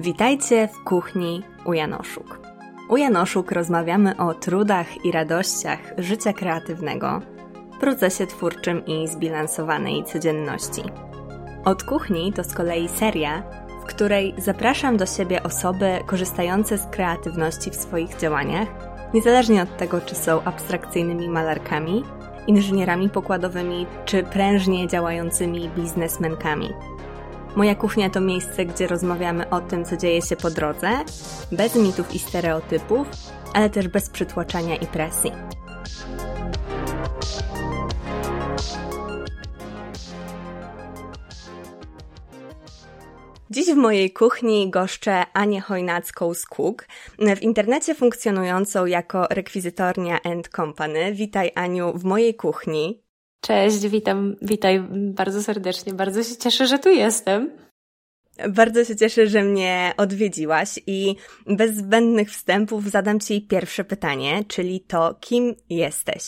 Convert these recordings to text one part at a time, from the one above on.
Witajcie w kuchni u Janoszuk. U Janoszuk rozmawiamy o trudach i radościach życia kreatywnego, procesie twórczym i zbilansowanej codzienności. Od kuchni to z kolei seria, w której zapraszam do siebie osoby korzystające z kreatywności w swoich działaniach, niezależnie od tego, czy są abstrakcyjnymi malarkami, inżynierami pokładowymi czy prężnie działającymi biznesmenkami. Moja kuchnia to miejsce, gdzie rozmawiamy o tym, co dzieje się po drodze, bez mitów i stereotypów, ale też bez przytłaczania i presji. Dziś w mojej kuchni goszczę Anię Chojnacką z Cook, w internecie funkcjonującą jako rekwizytornia and Company. Witaj Aniu w mojej kuchni. Cześć, witam, witaj bardzo serdecznie. Bardzo się cieszę, że tu jestem. Bardzo się cieszę, że mnie odwiedziłaś i bez zbędnych wstępów zadam Ci pierwsze pytanie, czyli to, kim jesteś?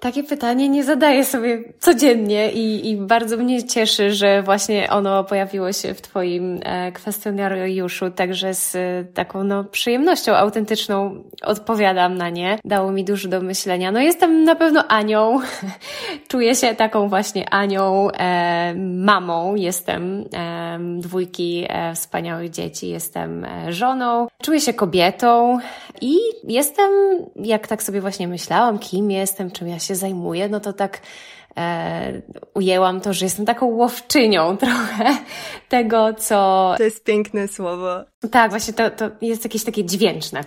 Takie pytanie nie zadaję sobie codziennie i, i bardzo mnie cieszy, że właśnie ono pojawiło się w Twoim e, kwestionariuszu, także z e, taką no, przyjemnością autentyczną odpowiadam na nie. Dało mi dużo do myślenia. No jestem na pewno Anią, czuję się taką właśnie Anią, e, mamą, jestem e, dwójki e, wspaniałych dzieci, jestem e, żoną, czuję się kobietą i jestem, jak tak sobie właśnie myślałam, kim jestem, czym ja się zajmuję, no to tak e, ujęłam to, że jestem taką łowczynią trochę tego, co... To jest piękne słowo. Tak, właśnie to, to jest jakieś takie dźwięczne.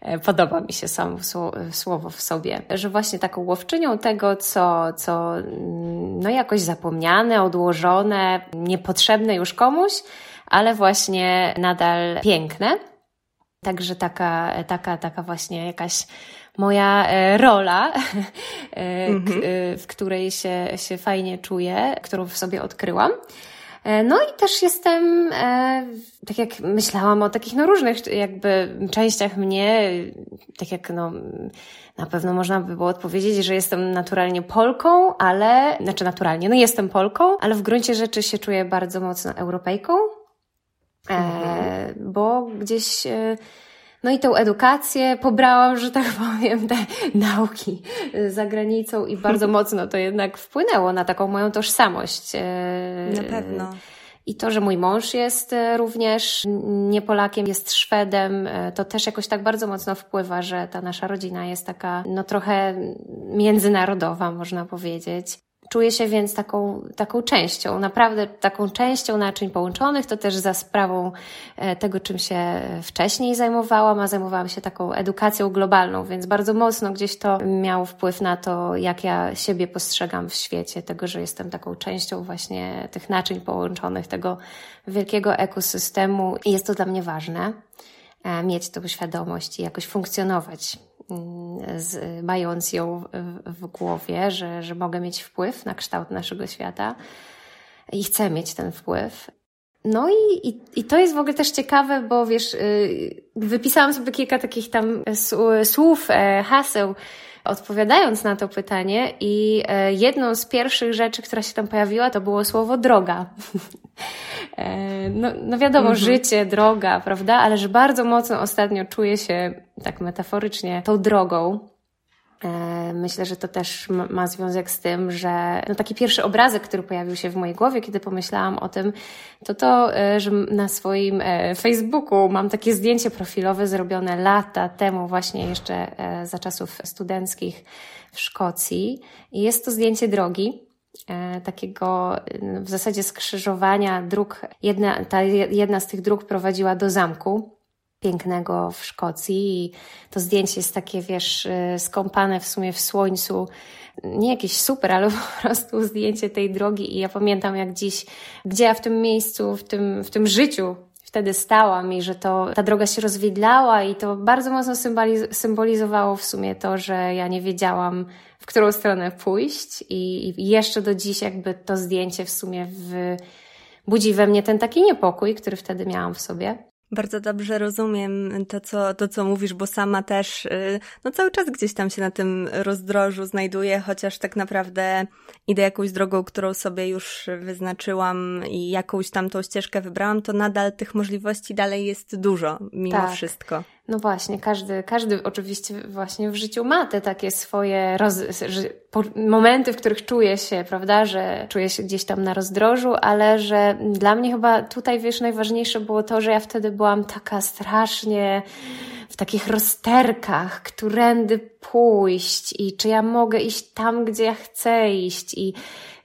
E, podoba mi się samo słowo w sobie, że właśnie taką łowczynią tego, co, co mm, no jakoś zapomniane, odłożone, niepotrzebne już komuś, ale właśnie nadal piękne. Także taka, taka, taka właśnie jakaś moja e, rola, e, mhm. E, w której się, się fajnie czuję, którą w sobie odkryłam. No i też jestem, tak jak myślałam o takich no różnych jakby częściach mnie, tak jak no na pewno można by było odpowiedzieć, że jestem naturalnie Polką, ale, znaczy naturalnie, no jestem Polką, ale w gruncie rzeczy się czuję bardzo mocno Europejką, mhm. bo gdzieś no i tą edukację pobrałam, że tak powiem, te nauki za granicą i bardzo mocno to jednak wpłynęło na taką moją tożsamość. E, na pewno. I to, że mój mąż jest e, również nie Polakiem, jest Szwedem, e, to też jakoś tak bardzo mocno wpływa, że ta nasza rodzina jest taka, no trochę międzynarodowa, można powiedzieć. Czuję się więc taką, taką częścią, naprawdę taką częścią naczyń połączonych, to też za sprawą e, tego, czym się wcześniej zajmowałam, a zajmowałam się taką edukacją globalną, więc bardzo mocno gdzieś to miało wpływ na to, jak ja siebie postrzegam w świecie, tego, że jestem taką częścią właśnie tych naczyń połączonych, tego wielkiego ekosystemu. I jest to dla mnie ważne, e, mieć tą świadomość i jakoś funkcjonować z, mając ją w, w głowie, że, że mogę mieć wpływ na kształt naszego świata i chcę mieć ten wpływ. No i, i, i to jest w ogóle też ciekawe, bo wiesz, y, wypisałam sobie kilka takich tam słów, e, haseł, odpowiadając na to pytanie, i e, jedną z pierwszych rzeczy, która się tam pojawiła, to było słowo droga. E, no, no wiadomo, mhm. życie, droga, prawda? Ale że bardzo mocno ostatnio czuję się, tak metaforycznie, tą drogą. E, myślę, że to też ma związek z tym, że no taki pierwszy obrazek, który pojawił się w mojej głowie, kiedy pomyślałam o tym, to to, e, że na swoim Facebooku mam takie zdjęcie profilowe zrobione lata temu, właśnie jeszcze za czasów studenckich w Szkocji. Jest to zdjęcie drogi, E, takiego w zasadzie skrzyżowania dróg. Jedna, ta jedna z tych dróg prowadziła do zamku pięknego w Szkocji i to zdjęcie jest takie, wiesz, e, skąpane w sumie w słońcu. Nie jakieś super, ale po prostu zdjęcie tej drogi i ja pamiętam jak dziś, gdzie ja w tym miejscu, w tym, w tym życiu wtedy stałam i że to, ta droga się rozwidlała i to bardzo mocno symboliz symbolizowało w sumie to, że ja nie wiedziałam, w którą stronę pójść i, i jeszcze do dziś jakby to zdjęcie w sumie w, budzi we mnie ten taki niepokój, który wtedy miałam w sobie. Bardzo dobrze rozumiem to co, to, co mówisz, bo sama też y, no cały czas gdzieś tam się na tym rozdrożu znajduję, chociaż tak naprawdę idę jakąś drogą, którą sobie już wyznaczyłam i jakąś tam tą ścieżkę wybrałam, to nadal tych możliwości dalej jest dużo, mimo tak. wszystko. No właśnie, każdy, każdy oczywiście właśnie w życiu ma te takie swoje roz, momenty, w których czuje się, prawda, że czuje się gdzieś tam na rozdrożu, ale że dla mnie chyba tutaj, wiesz, najważniejsze było to, że ja wtedy byłam taka strasznie w takich rozterkach, którędy pójść i czy ja mogę iść tam, gdzie ja chcę iść i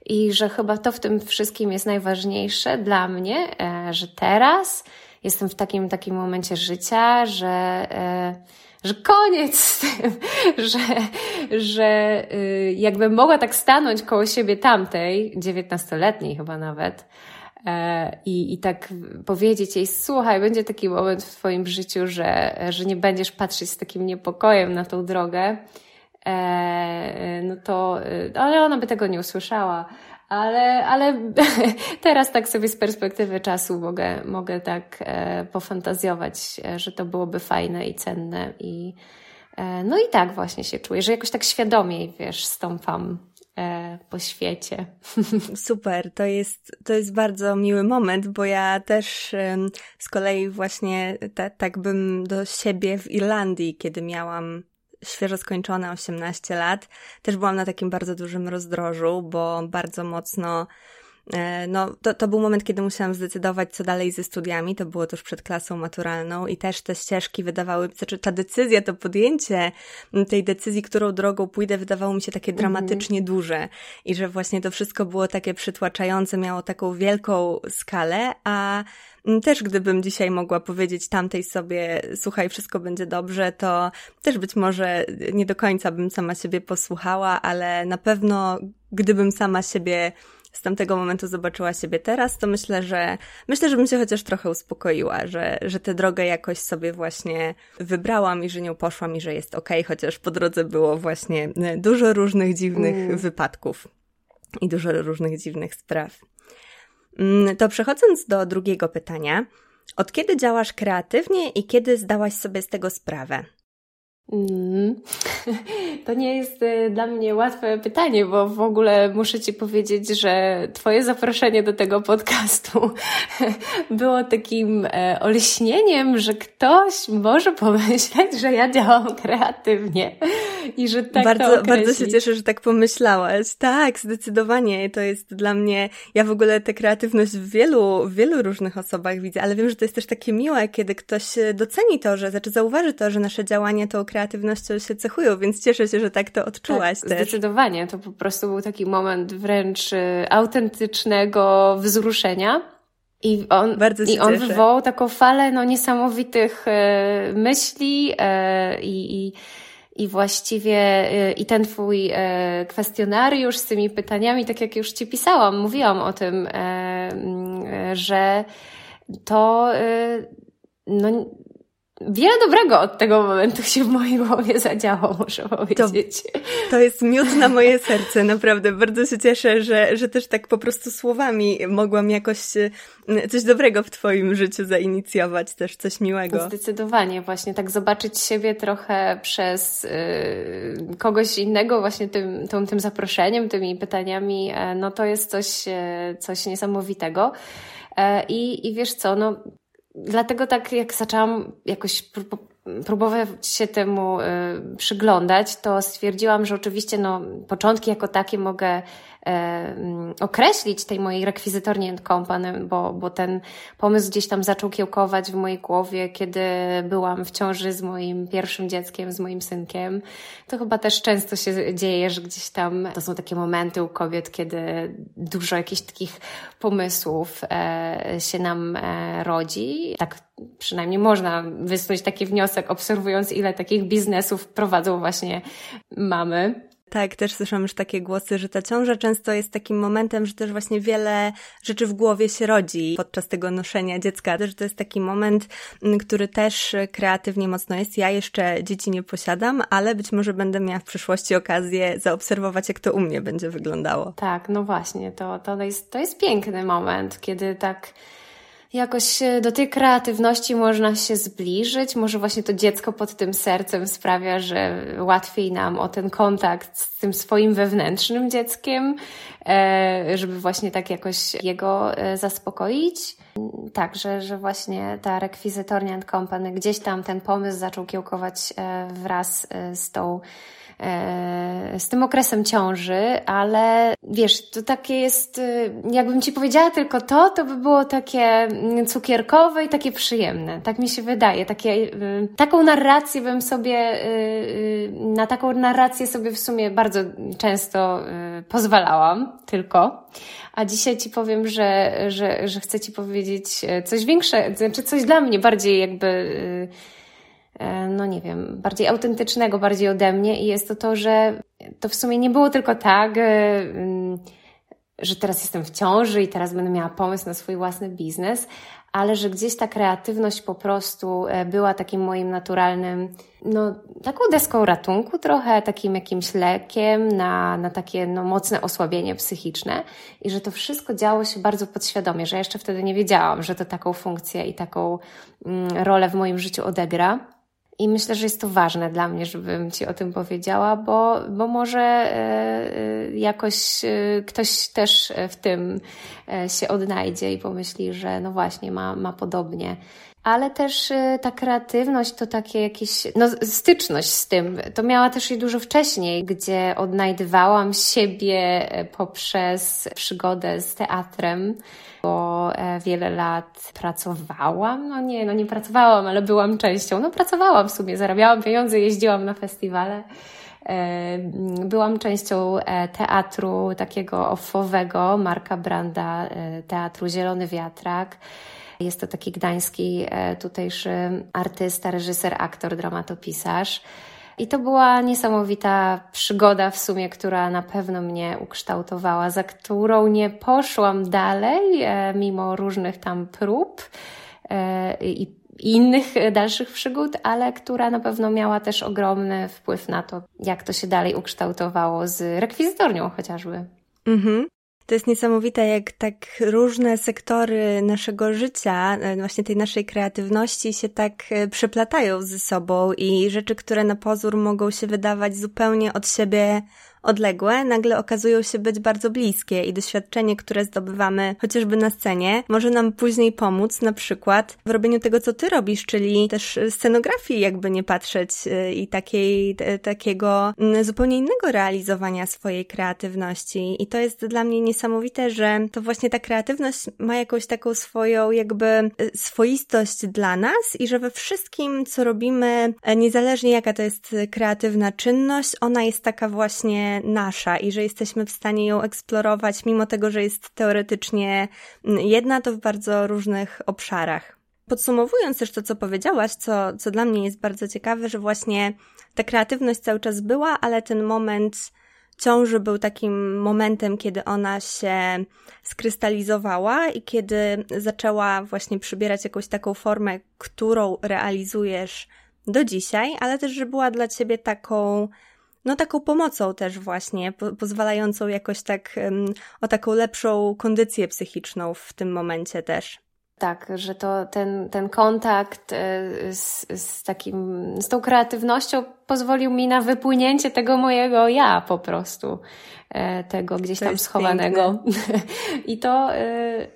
i że chyba to w tym wszystkim jest najważniejsze dla mnie, e, że teraz jestem w takim, takim momencie życia, że, e, że koniec z tym, że, że y, jakbym mogła tak stanąć koło siebie tamtej, dziewiętnastoletniej chyba nawet, e, i, i tak powiedzieć jej, słuchaj, będzie taki moment w Twoim życiu, że, że nie będziesz patrzeć z takim niepokojem na tą drogę, e, no to, y, ale ona by tego nie usłyszała ale, ale teraz tak sobie z perspektywy czasu mogę, mogę tak e, pofantazjować, e, że to byłoby fajne i cenne i e, no i tak właśnie się czuję, że jakoś tak świadomiej, wiesz, stąpam e, po świecie. Super, to jest, to jest bardzo miły moment, bo ja też z kolei właśnie tak bym do siebie w Irlandii, kiedy miałam świeżo skończone 18 lat, też byłam na takim bardzo dużym rozdrożu, bo bardzo mocno no, to, to był moment, kiedy musiałam zdecydować, co dalej ze studiami. To było tuż przed klasą maturalną i też te ścieżki wydawały, znaczy ta decyzja, to podjęcie tej decyzji, którą drogą pójdę, wydawało mi się takie mhm. dramatycznie mm -hmm. duże i że właśnie to wszystko było takie przytłaczające, miało taką wielką skalę, a też gdybym dzisiaj mogła powiedzieć tamtej sobie, słuchaj, wszystko będzie dobrze, to też być może nie do końca bym sama siebie posłuchała, ale na pewno gdybym sama siebie z tamtego momentu zobaczyła siebie teraz, to myślę, że myślę, że bym się chociaż trochę uspokoiła, że, że tę drogę jakoś sobie właśnie wybrałam i że nią poszłam i że jest okej, okay, chociaż po drodze było właśnie dużo różnych dziwnych mm. wypadków i dużo różnych dziwnych spraw. Mm, to przechodząc do drugiego pytania, od kiedy działasz kreatywnie i kiedy zdałaś sobie z tego sprawę? Mm. To nie jest y, dla mnie łatwe pytanie, bo w ogóle muszę Ci powiedzieć, że Twoje zaproszenie do tego podcastu było takim e, olśnieniem, że ktoś może pomyśleć, że ja działam kreatywnie i że tak bardzo, Bardzo się cieszę, że tak pomyślałaś. Tak, zdecydowanie. To jest dla mnie, ja w ogóle tę kreatywność w wielu, w wielu różnych osobach widzę, ale wiem, że to jest też takie miłe, kiedy ktoś doceni to, że, znaczy zauważy to, że nasze działania to kreatywnością się cechują, więc cieszę się, że tak to odczułaś tak, też. Zdecydowanie, to po prostu był taki moment wręcz y, autentycznego wzruszenia. I on, i on wywołał taką falę no, niesamowitych e, myśli e, i, i, właściwie e, i ten twój e, kwestionariusz z tymi pytaniami, tak jak już ci pisałam, mówiłam o tym, e, że to no, wiele dobrego od tego momentu się w mojej głowie zadziało, muszę powiedzieć. To, to jest miód na moje serce, naprawdę. Bardzo się cieszę, że, że też tak po prostu słowami mogłam jakoś e, coś dobrego w Twoim życiu zainicjować, też coś miłego. Zdecydowanie, właśnie tak zobaczyć siebie trochę przez y, kogoś innego, właśnie tym, tym, tym zaproszeniem, tymi pytaniami, e, no to jest coś, coś niesamowitego. I, I wiesz co, no dlatego tak jak zaczęłam jakoś próbować się temu y, przyglądać, to stwierdziłam, że oczywiście no, początki jako takie mogę określić tej mojej rekwizytorni and company, bo, bo ten pomysł gdzieś tam zaczął kiełkować w mojej głowie, kiedy byłam w ciąży z moim pierwszym dzieckiem, z moim synkiem. To chyba też często się dzieje, że gdzieś tam to są takie momenty u kobiet, kiedy dużo jakichś takich pomysłów e, się nam e, rodzi. Tak przynajmniej można wysnuć taki wniosek, obserwując ile takich biznesów prowadzą właśnie mamy. Tak, też słyszałam już takie głosy, że ta ciąża często jest takim momentem, że też właśnie wiele rzeczy w głowie się rodzi podczas tego noszenia dziecka, że to jest taki moment, mm, który też kreatywnie mocno jest. Ja jeszcze dzieci nie posiadam, ale być może będę miała w przyszłości okazję zaobserwować, jak to u mnie będzie wyglądało. Tak, no właśnie, to, to, jest, to jest piękny moment, kiedy tak jakoś e, do tej kreatywności można się zbliżyć. Może właśnie to dziecko pod tym sercem sprawia, że łatwiej nam o ten kontakt z tym swoim wewnętrznym dzieckiem, e, żeby właśnie tak jakoś jego e, zaspokoić. Tak, że, że właśnie ta rekwizytornia and company, gdzieś tam ten pomysł zaczął kiełkować wraz z tą z tym okresem ciąży, ale wiesz, to takie jest, e, jakbym ci powiedziała tylko to, to by było takie mm, cukierkowe i takie przyjemne. Tak mi się wydaje. Takie, e, taką narrację bym sobie, na taką narrację sobie w sumie bardzo często pozwalałam, tylko. A dzisiaj ci powiem, że, że, że chcę ci powiedzieć coś większe, znaczy coś dla mnie bardziej jakby E, no nie wiem, bardziej autentycznego, bardziej ode mnie i jest to to, że to w sumie nie było tylko tak, e, mm, że teraz jestem w ciąży i teraz będę miała pomysł na swój własny biznes, ale że gdzieś ta kreatywność po prostu e, była takim moim naturalnym, no taką deską ratunku trochę, takim jakimś lekiem na, na takie no, mocne osłabienie psychiczne i że to wszystko działo się bardzo podświadomie, że jeszcze wtedy nie wiedziałam, że to taką funkcję i taką mm, rolę w moim życiu odegra. I myślę, że jest to ważne dla mnie, żebym Ci o tym powiedziała, bo, bo może e, e, jakoś e, ktoś też w tym się odnajdzie i pomyśli, że no właśnie, ma, ma podobnie. Ale też ta kreatywność to takie jakieś, no styczność z tym, to miała też i dużo wcześniej, gdzie odnajdywałam siebie poprzez przygodę z teatrem bo e, wiele lat pracowałam. No nie, no nie pracowałam, ale byłam częścią. No pracowałam w sumie, zarabiałam pieniądze, jeździłam na festiwale. E, byłam częścią e, teatru takiego offowego, Marka Branda, teatru Zielony Wiatrak. Jest to taki gdański tutejszy artysta, reżyser, aktor, dramatopisarz. I to była niesamowita przygoda w sumie, która na pewno mnie ukształtowała, za którą nie poszłam dalej, e, mimo różnych tam prób e, i innych dalszych przygód, ale która na pewno miała też ogromny wpływ na to, jak to się dalej ukształtowało z rekwizytornią chociażby. Mhm. To jest niesamowite, jak tak różne sektory naszego życia, e, właśnie tej naszej kreatywności się tak e, przeplatają ze sobą i rzeczy, które na pozór mogą się wydawać zupełnie od siebie odległe, nagle okazują się być bardzo bliskie i doświadczenie, które zdobywamy chociażby na scenie, może nam później pomóc na przykład w robieniu tego, co ty robisz, czyli też scenografii, jakby nie patrzeć y, i takiej, takiego mm, zupełnie innego realizowania swojej kreatywności. I to jest dla mnie niesamowite, że to właśnie ta kreatywność ma jakąś taką swoją jakby y, swoistość dla nas i że we wszystkim, co robimy, e, niezależnie jaka to jest kreatywna czynność, ona jest taka właśnie nasza i że jesteśmy w stanie ją eksplorować, mimo tego, że jest teoretycznie mm, jedna, to w bardzo różnych obszarach. Podsumowując też to, co powiedziałaś, co, co dla mnie jest bardzo ciekawe, że właśnie ta kreatywność cały czas była, ale ten moment ciąży był takim momentem, kiedy ona się skrystalizowała i kiedy zaczęła właśnie przybierać jakąś taką formę, którą realizujesz do dzisiaj, ale też, że była dla ciebie taką no taką pomocą też właśnie, po, pozwalającą jakoś tak o taką lepszą kondycję psychiczną w tym momencie też. Tak, że to ten, ten kontakt e, z, z takim, z tą kreatywnością pozwolił mi na wypłynięcie tego mojego ja po prostu, e, tego gdzieś tam schowanego. I to, e,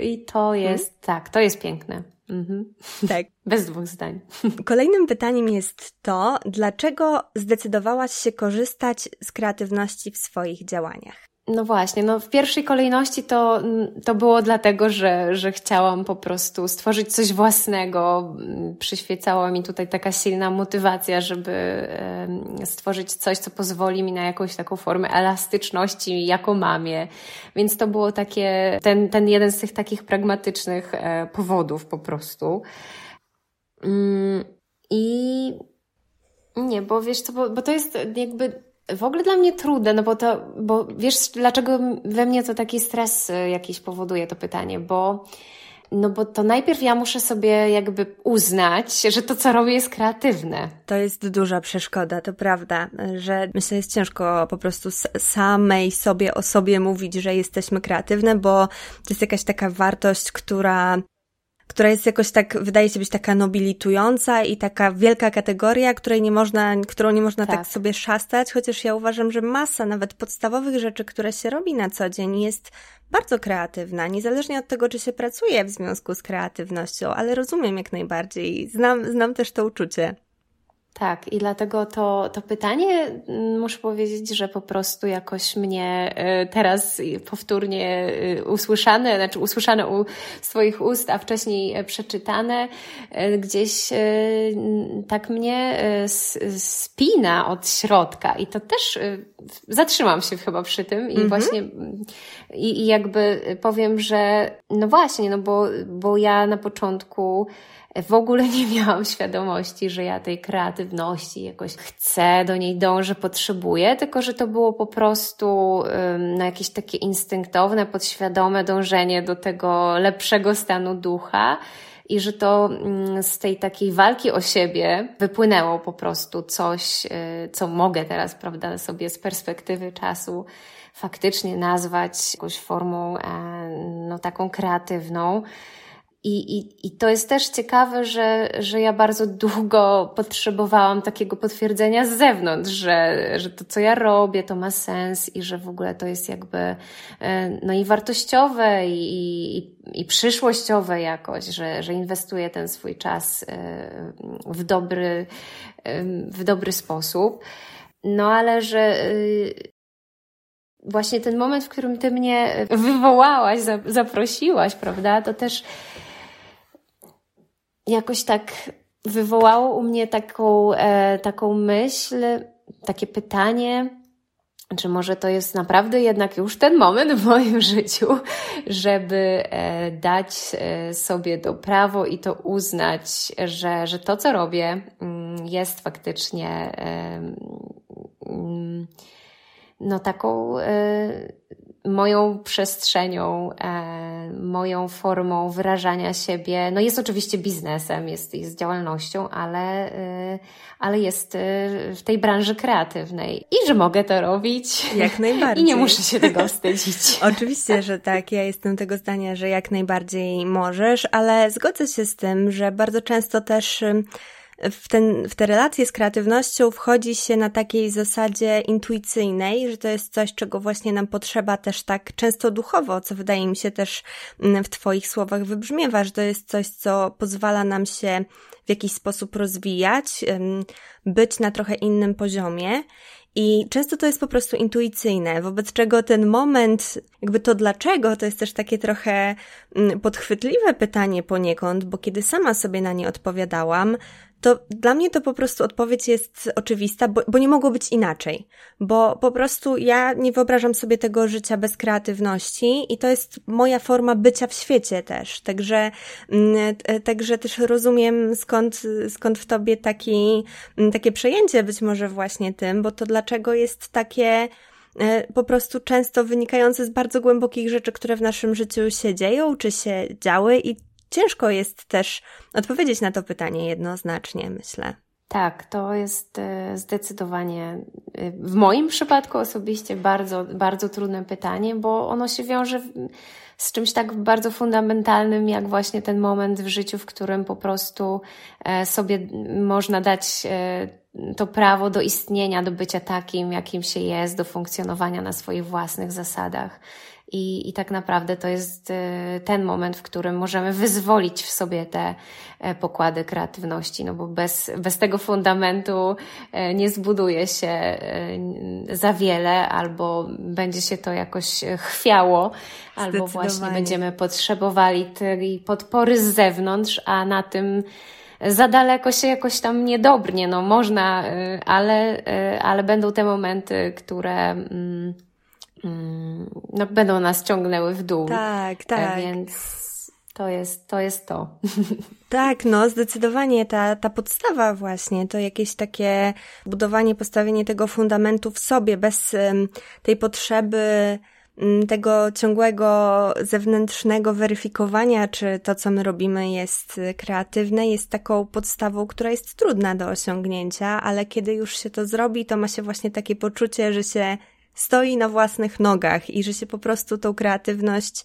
i to mhm. jest, hmm? tak, to jest piękne. Mhm. Tak. Bez dwóch zdań. Kolejnym pytaniem jest to, dlaczego zdecydowałaś się korzystać z kreatywności w swoich działaniach? No właśnie, no w pierwszej kolejności to, to było dlatego, że, że chciałam po prostu stworzyć coś własnego. Przyświecała mi tutaj taka silna motywacja, żeby stworzyć coś, co pozwoli mi na jakąś taką formę elastyczności jako mamie. Więc to było takie, ten, ten jeden z tych takich pragmatycznych e, powodów po prostu. Mm, I nie, bo wiesz co, bo, bo to jest jakby w ogóle dla mnie trudne, no bo to, bo wiesz, dlaczego we mnie to taki stres y, jakiś powoduje to pytanie, bo no bo to najpierw ja muszę sobie jakby uznać, że to, co robię, jest kreatywne. To jest duża przeszkoda, to prawda, że myślę, jest ciężko po prostu samej sobie o sobie mówić, że jesteśmy kreatywne, bo to jest jakaś taka wartość, która która jest jakoś tak, wydaje się być taka nobilitująca i taka wielka kategoria, której nie można, którą nie można tak. tak sobie szastać, chociaż ja uważam, że masa nawet podstawowych rzeczy, które się robi na co dzień jest bardzo kreatywna, niezależnie od tego, czy się pracuje w związku z kreatywnością, ale rozumiem jak najbardziej, znam, znam też to uczucie. Tak, i dlatego to, to pytanie, mm, muszę powiedzieć, że po prostu jakoś mnie e, teraz powtórnie e, usłyszane, znaczy usłyszane u swoich ust, a wcześniej e, przeczytane, gdzieś tak mnie spina od środka. I to też zatrzymam się chyba przy tym i mm -hmm. właśnie i, i jakby powiem, że no właśnie, no bo, bo ja na początku w ogóle nie miałam świadomości, że ja tej kreatywności jakoś chcę, do niej dążę, potrzebuję, tylko że to było po prostu no, jakieś takie instynktowne, podświadome dążenie do tego lepszego stanu ducha i że to z tej takiej walki o siebie wypłynęło po prostu coś, y, co mogę teraz, prawda, sobie z perspektywy czasu faktycznie nazwać jakąś formą e, no, taką kreatywną. I, i, I to jest też ciekawe, że, że ja bardzo długo potrzebowałam takiego potwierdzenia z zewnątrz, że, że to, co ja robię, to ma sens i że w ogóle to jest jakby e, no i wartościowe i, i, i przyszłościowe jakoś, że, że inwestuję ten swój czas e, w dobry, e, w dobry sposób. No ale że właśnie ten moment, w którym ty mnie wywołałaś, zaprosiłaś, prawda, to też jakoś tak wywołało u mnie taką, e, taką myśl, takie pytanie, czy może to jest naprawdę jednak już ten moment w moim życiu, żeby e, dać e, sobie to prawo i to uznać, że, że to, co robię, mm, jest faktycznie mm, no taką e, moją przestrzenią, e, moją formą wyrażania siebie. No jest oczywiście biznesem, jest, jest działalnością, ale, e, ale jest e, w tej branży kreatywnej i że mogę to robić. Jak najbardziej. I nie muszę się tego wstydzić. oczywiście, że tak. Ja jestem tego zdania, że jak najbardziej możesz, ale zgodzę się z tym, że bardzo często też w, ten, w te relacje z kreatywnością wchodzi się na takiej zasadzie intuicyjnej, że to jest coś, czego właśnie nam potrzeba też tak często duchowo, co wydaje mi się też mm, w Twoich słowach wybrzmiewa, że to jest coś, co pozwala nam się w jakiś sposób rozwijać, być na trochę innym poziomie. I często to jest po prostu intuicyjne, wobec czego ten moment, jakby to dlaczego, to jest też takie trochę mm, podchwytliwe pytanie poniekąd, bo kiedy sama sobie na nie odpowiadałam, to dla mnie to po prostu odpowiedź jest oczywista, bo, bo nie mogło być inaczej. Bo po prostu ja nie wyobrażam sobie tego życia bez kreatywności i to jest moja forma bycia w świecie też. Także, mm, także też rozumiem skąd, skąd w tobie taki, mm, takie przejęcie być może właśnie tym, bo to dlaczego jest takie, e, po prostu często wynikające z bardzo głębokich rzeczy, które w naszym życiu się dzieją, czy się działy i ciężko jest też odpowiedzieć na to pytanie jednoznacznie, myślę. Tak, to jest e, zdecydowanie e, w moim przypadku osobiście bardzo, bardzo trudne pytanie, bo ono się wiąże z czymś tak bardzo fundamentalnym, jak właśnie ten moment w życiu, w którym po prostu e, sobie można dać to prawo do istnienia, do bycia takim, jakim się jest, do funkcjonowania na swoich własnych zasadach. I, I tak naprawdę to jest e, ten moment, w którym możemy wyzwolić w sobie te e, pokłady kreatywności, no bo bez, bez tego fundamentu e, nie zbuduje się za wiele, albo będzie się to jakoś chwiało, albo właśnie będziemy potrzebowali tej podpory z zewnątrz, a na tym za daleko się jakoś tam nie dobrnie, no można, ale, ale będą te momenty, które Mm, no, będą nas ciągnęły w dół. Tak, e, tak. Więc to jest to. Jest to. Tak, no zdecydowanie ta, ta podstawa właśnie, to jakieś takie budowanie, postawienie tego fundamentu w sobie bez um, tej potrzeby um, tego ciągłego zewnętrznego weryfikowania, czy to, co my robimy jest kreatywne, jest taką podstawą, która jest trudna do osiągnięcia, ale kiedy już się to zrobi, to ma się właśnie takie poczucie, że się stoi na własnych nogach i że się po prostu tą kreatywność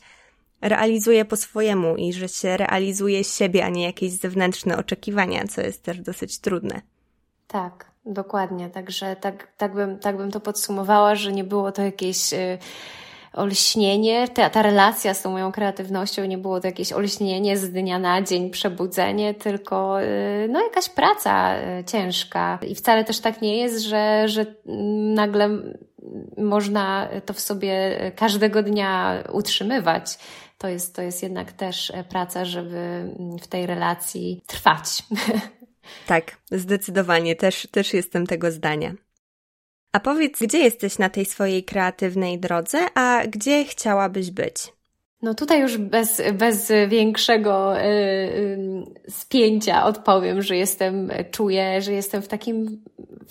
realizuje po swojemu i że się realizuje siebie, a nie jakieś zewnętrzne oczekiwania, co jest też dosyć trudne. Tak, dokładnie. Także tak, tak, bym, tak bym to podsumowała, że nie było to jakieś. Yy olśnienie, ta, ta relacja z tą moją kreatywnością nie było to jakieś olśnienie z dnia na dzień, przebudzenie, tylko y, no jakaś praca y, ciężka. I wcale też tak nie jest, że, że nagle można to w sobie każdego dnia utrzymywać. To jest, to jest jednak też praca, żeby w tej relacji trwać. Tak, zdecydowanie. Też, też jestem tego zdania. A powiedz, gdzie jesteś na tej swojej kreatywnej drodze, a gdzie chciałabyś być? No tutaj już bez, bez większego y, y, spięcia odpowiem, że jestem, czuję, że jestem w takim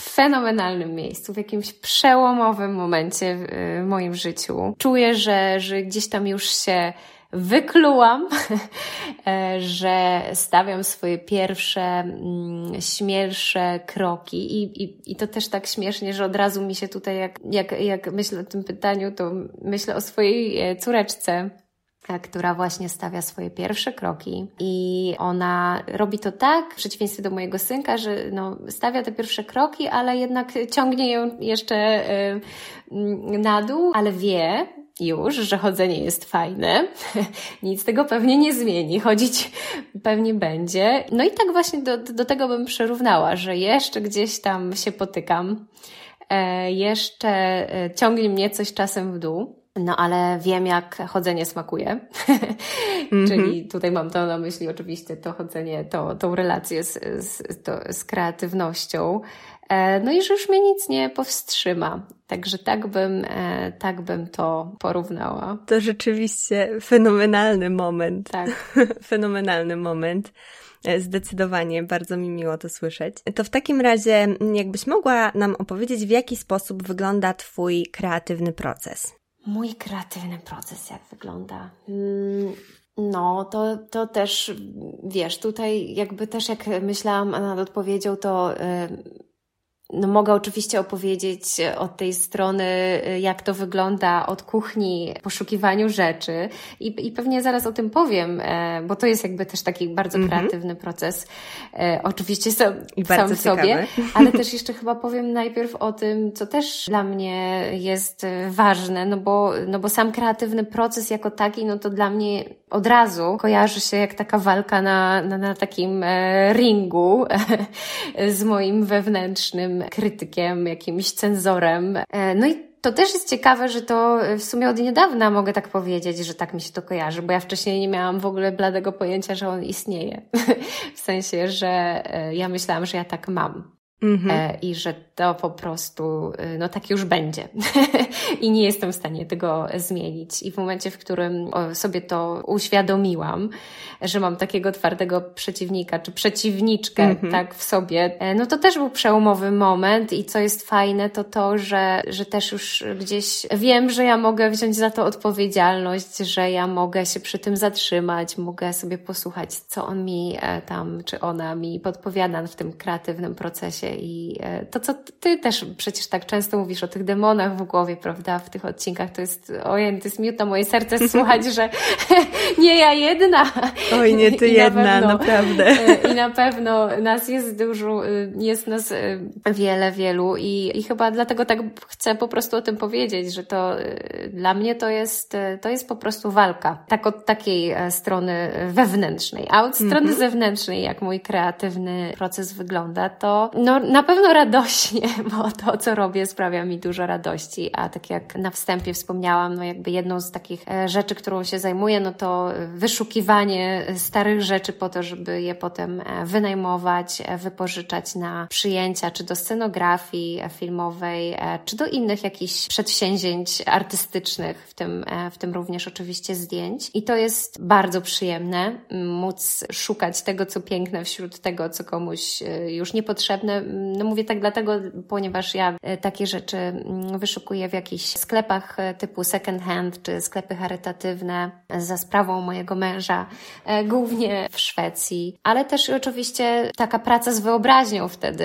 fenomenalnym miejscu, w jakimś przełomowym momencie w, moim życiu. Czuję, że, że gdzieś tam już się wyklułam, e, że stawiam swoje pierwsze, mm, śmielsze kroki I, i, i to też tak śmiesznie, że od razu mi się tutaj, jak, jak, jak myślę o tym pytaniu, to myślę o swojej e, córeczce, która właśnie stawia swoje pierwsze kroki i ona robi to tak, w przeciwieństwie do mojego synka, że no, stawia te pierwsze kroki, ale jednak ciągnie ją jeszcze na dół, ale wie, już, że chodzenie jest fajne. Nic tego pewnie nie zmieni. Chodzić pewnie będzie. No i tak właśnie do, do tego bym przyrównała, że jeszcze gdzieś tam się potykam. E, jeszcze e, ciągnie mnie coś czasem w dół. No ale wiem, jak chodzenie smakuje. Mm -hmm. Czyli tutaj mam to na myśli oczywiście to chodzenie, to, tą relację z, z, to, z kreatywnością. E, no i że już mnie nic nie powstrzyma. Także tak bym, e, tak bym to porównała. To rzeczywiście fenomenalny moment. Tak. fenomenalny moment. E, zdecydowanie, bardzo mi miło to słyszeć. To w takim razie, jakbyś mogła nam opowiedzieć, w jaki sposób wygląda Twój kreatywny proces? Mój kreatywny proces, jak wygląda? Hmm. No, to, to też, wiesz, tutaj jakby też jak myślałam nad odpowiedzią, to no mogę oczywiście opowiedzieć od tej strony, jak to wygląda od kuchni, poszukiwaniu rzeczy i, i pewnie zaraz o tym powiem, e, bo to jest jakby też taki bardzo mm -hmm. kreatywny proces. E, oczywiście sam, sam w sobie, ale też jeszcze chyba powiem najpierw o tym, co też dla mnie jest ważne, no bo, no bo sam kreatywny proces jako taki, no to dla mnie od razu kojarzy się jak taka walka na, na, na takim e, ringu z moim wewnętrznym krytykiem, jakimś cenzorem. E, no i to też jest ciekawe, że to w sumie od niedawna mogę tak powiedzieć, że tak mi się to kojarzy, bo ja wcześniej nie miałam w ogóle bladego pojęcia, że on istnieje. w sensie, że e, ja myślałam, że ja tak mam. Mm -hmm. I że to po prostu, y, no tak już będzie. I nie jestem w stanie tego zmienić. I w momencie, w którym sobie to uświadomiłam, że mam takiego twardego przeciwnika, czy przeciwniczkę, -hmm. tak, w sobie, e, no to też był przełomowy moment i co jest fajne, to to, że, że też już gdzieś wiem, że ja mogę wziąć za to odpowiedzialność, że ja mogę się przy tym zatrzymać, mogę sobie posłuchać, co on mi e, tam, czy ona mi podpowiada w tym kreatywnym procesie i e, to, co ty też przecież tak często mówisz o tych demonach w głowie, prawda, w tych odcinkach, to jest, ojej, to jest miód na moje serce słuchać, że nie ja jedna. Oj, nie ty I jedna, na pewno, naprawdę. I na pewno nas jest dużo, jest nas e, wiele, wielu i, i chyba dlatego tak chcę po prostu o tym powiedzieć, że to e, dla mnie to jest, e, to jest po prostu walka. Tak od takiej strony wewnętrznej. A od strony mm -hmm. zewnętrznej, jak mój kreatywny proces wygląda, to no, na pewno radośnie, bo to, co robię, sprawia mi dużo radości. A tak jak na wstępie wspomniałam, no jakby jedną z takich e, rzeczy, którą się zajmuję, no to wyszukiwanie starych rzeczy po to, żeby je potem e, wynajmować, e, wypożyczać na przyjęcia, czy do scenografii filmowej, czy do innych jakichś przedsięwzięć artystycznych, w tym, w tym również oczywiście zdjęć. I to jest bardzo przyjemne, móc szukać tego, co piękne wśród tego, co komuś już niepotrzebne. No mówię tak dlatego, ponieważ ja e, takie rzeczy mm, wyszukuję w jakichś sklepach e, typu second hand czy sklepy charytatywne za sprawą mojego męża, e, głównie w Szwecji, ale też oczywiście taka praca z wyobraźnią wtedy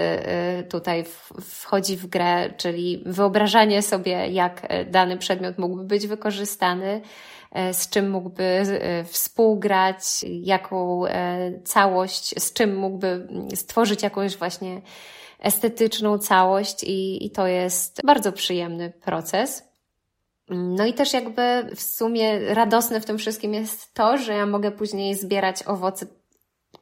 tutaj wchodzi w grę, czyli wyobrażanie sobie, jak dany przedmiot mógłby być wykorzystany z czym mógłby współgrać, jaką całość, z czym mógłby stworzyć jakąś właśnie estetyczną całość i, i to jest bardzo przyjemny proces. No i też jakby w sumie radosne w tym wszystkim jest to, że ja mogę później zbierać owoce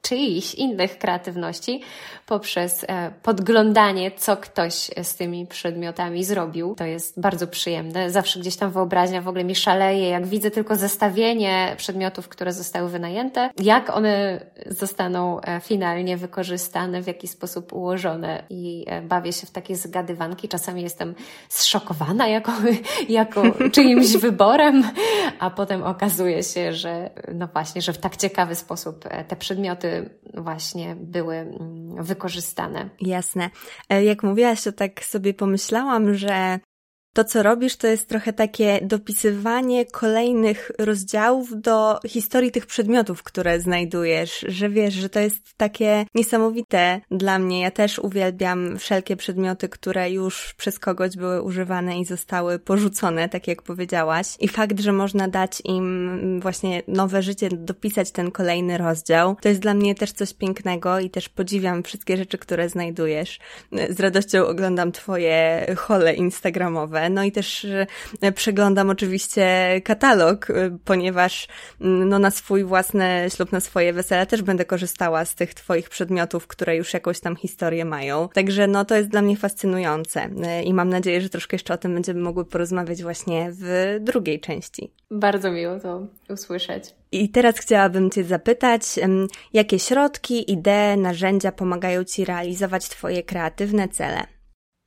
czyichś innych kreatywności poprzez e, podglądanie, co ktoś z tymi przedmiotami zrobił. To jest bardzo przyjemne. Zawsze gdzieś tam wyobraźnia w ogóle mi szaleje, jak widzę tylko zestawienie przedmiotów, które zostały wynajęte, jak one zostaną e, finalnie wykorzystane, w jaki sposób ułożone i e, bawię się w takie zgadywanki. Czasami jestem zszokowana jako, jako czyimś wyborem, a potem okazuje się, że no właśnie, że w tak ciekawy sposób te przedmioty właśnie były wykorzystane mm, wykorzystane. Jasne. E, jak mówiłaś, to tak sobie pomyślałam, że to, co robisz, to jest trochę takie dopisywanie kolejnych rozdziałów do historii tych przedmiotów, które znajdujesz, że wiesz, że to jest takie niesamowite dla mnie. Ja też uwielbiam wszelkie przedmioty, które już przez kogoś były używane i zostały porzucone, tak jak powiedziałaś. I fakt, że można dać im właśnie nowe życie, dopisać ten kolejny rozdział, to jest dla mnie też coś pięknego i też podziwiam wszystkie rzeczy, które znajdujesz. Z radością oglądam twoje hole instagramowe no i też e, przeglądam oczywiście katalog, e, ponieważ mm, no na swój własny ślub, na swoje wesele też będę korzystała z tych twoich przedmiotów, które już jakąś tam historię mają. Także no to jest dla mnie fascynujące e, i mam nadzieję, że troszkę jeszcze o tym będziemy mogły porozmawiać właśnie w drugiej części. Bardzo miło to usłyszeć. I teraz chciałabym Cię zapytać, jakie środki, idee, narzędzia pomagają Ci realizować Twoje kreatywne cele?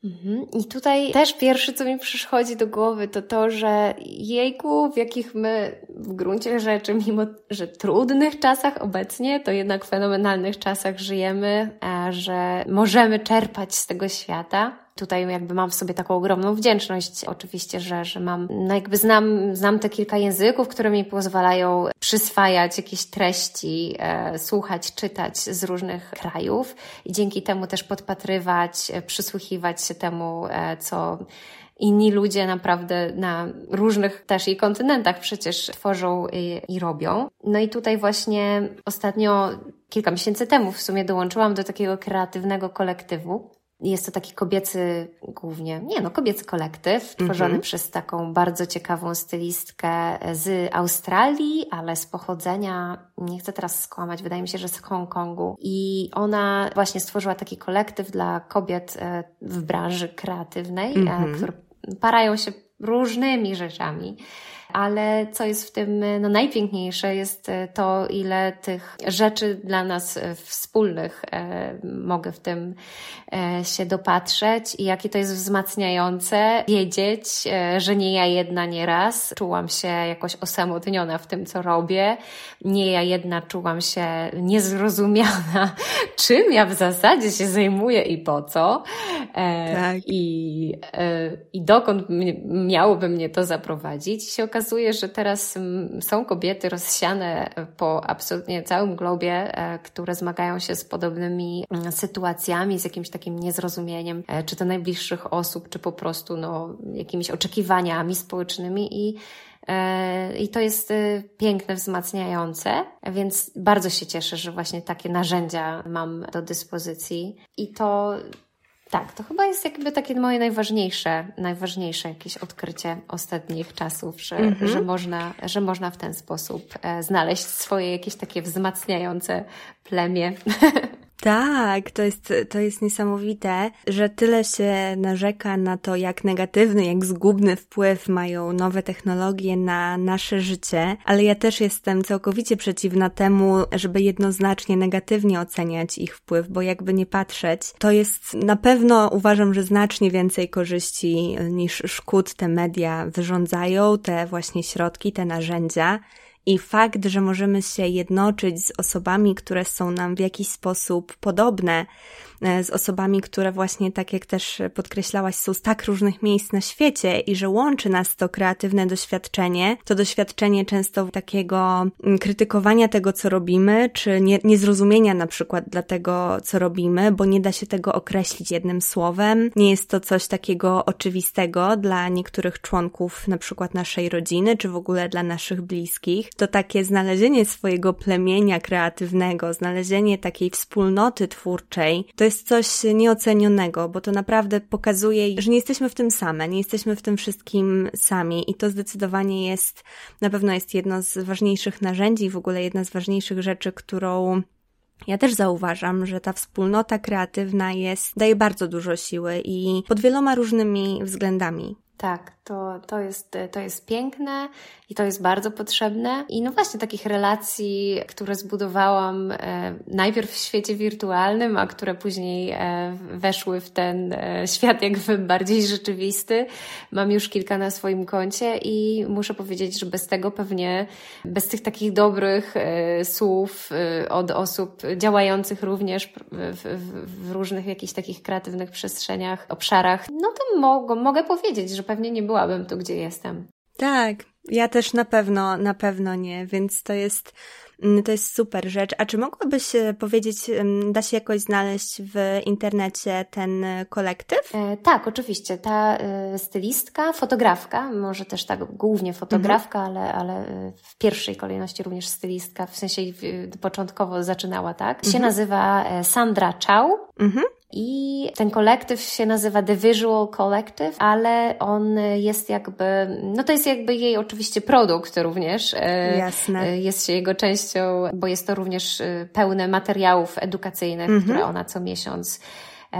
Mhm. I tutaj też pierwsze, co mi przychodzi do głowy, to to, że jejku, w jakich my w gruncie rzeczy, mimo że trudnych czasach obecnie, to jednak fenomenalnych czasach żyjemy, że możemy czerpać z tego świata tutaj jakby mam w sobie taką ogromną wdzięczność, oczywiście, że, że mam, no jakby znam, znam te kilka języków, które mi pozwalają przyswajać jakieś treści, e, słuchać, czytać z różnych krajów i dzięki temu też podpatrywać, e, przysłuchiwać się temu, e, co inni ludzie naprawdę na różnych też i kontynentach przecież tworzą i, i, robią. No i tutaj właśnie ostatnio, kilka miesięcy temu w sumie dołączyłam do takiego kreatywnego kolektywu, jest to taki kobiecy, głównie, nie no, kobiecy kolektyw, tworzony mm -hmm. przez taką bardzo ciekawą stylistkę z Australii, ale z pochodzenia, nie chcę teraz skłamać, wydaje mi się, że z Hongkongu. I ona właśnie stworzyła taki kolektyw dla kobiet e, w branży kreatywnej, mm -hmm. które parają się różnymi rzeczami ale co jest w tym no, najpiękniejsze, jest e, to, ile tych rzeczy dla nas e, wspólnych e, mogę w tym e, się dopatrzeć i jakie to jest wzmacniające wiedzieć, e, że nie ja jedna nie raz czułam się jakoś osamotniona w tym, co robię. Nie ja jedna czułam się niezrozumiana, czym ja w zasadzie się zajmuję i po co. E, tak. I, I dokąd miałoby mnie to zaprowadzić. I się okazuje, okazuje, że teraz mm, są kobiety rozsiane po absolutnie całym globie, e, które zmagają się z podobnymi mm, sytuacjami, z jakimś takim niezrozumieniem, e, czy to najbliższych osób, czy po prostu no, jakimiś oczekiwaniami społecznymi i e, i to jest piękne, wzmacniające, więc bardzo się cieszę, że właśnie takie narzędzia mam do dyspozycji. I to tak, to chyba jest jakby takie moje najważniejsze, najważniejsze jakieś odkrycie ostatnich czasów, że, mm -hmm. że, można, że można w ten sposób e, znaleźć swoje jakieś takie wzmacniające plemię. Tak, to jest, to jest niesamowite, że tyle się narzeka na to, jak negatywny, jak zgubny wpływ mają nowe technologie na nasze życie, ale ja też jestem całkowicie przeciwna temu, żeby jednoznacznie negatywnie oceniać ich wpływ, bo jakby nie patrzeć, to jest na pewno uważam, że znacznie więcej korzyści niż szkód te media wyrządzają, te właśnie środki, te narzędzia. I fakt, że możemy się jednoczyć z osobami, które są nam w jakiś sposób podobne, z osobami, które właśnie, tak jak też podkreślałaś, są z tak różnych miejsc na świecie i że łączy nas to kreatywne doświadczenie, to doświadczenie często takiego mm, krytykowania tego, co robimy, czy nie, niezrozumienia na przykład dla tego, co robimy, bo nie da się tego określić jednym słowem. Nie jest to coś takiego oczywistego dla niektórych członków na przykład naszej rodziny, czy w ogóle dla naszych bliskich. To takie znalezienie swojego plemienia kreatywnego, znalezienie takiej wspólnoty twórczej, to jest jest coś nieocenionego, bo to naprawdę pokazuje, że nie jesteśmy w tym same, nie jesteśmy w tym wszystkim sami i to zdecydowanie jest, na pewno jest jedno z ważniejszych narzędzi, w ogóle jedna z ważniejszych rzeczy, którą ja też zauważam, że ta wspólnota kreatywna jest, daje bardzo dużo siły i pod wieloma różnymi względami. Tak, to, to, jest, to jest piękne i to jest bardzo potrzebne. I no właśnie takich relacji, które zbudowałam e, najpierw w świecie wirtualnym, a które później e, weszły w ten e, świat jakby bardziej rzeczywisty, mam już kilka na swoim koncie i muszę powiedzieć, że bez tego pewnie, bez tych takich dobrych e, słów e, od osób działających również w, w, w różnych jakichś takich kreatywnych przestrzeniach, obszarach, no to mogę, mogę powiedzieć, że pewnie nie byłabym tu, gdzie jestem. Tak, ja też na pewno, na pewno nie, więc to jest, mm, to jest super rzecz. A czy mogłabyś e, powiedzieć, da się jakoś znaleźć w internecie ten e, kolektyw? E, tak, oczywiście. Ta e, stylistka, fotografka, może też tak głównie fotografka, mhm. ale, ale w pierwszej kolejności również stylistka, w sensie początkowo zaczynała tak, mhm. się nazywa Sandra Chow. Mhm. I ten kolektyw się nazywa The Visual Collective, ale on jest jakby, no to jest jakby jej oczywiście produkt również. E, Jasne. E, jest się jego częścią, bo jest to również e, pełne materiałów edukacyjnych, mhm. które ona co miesiąc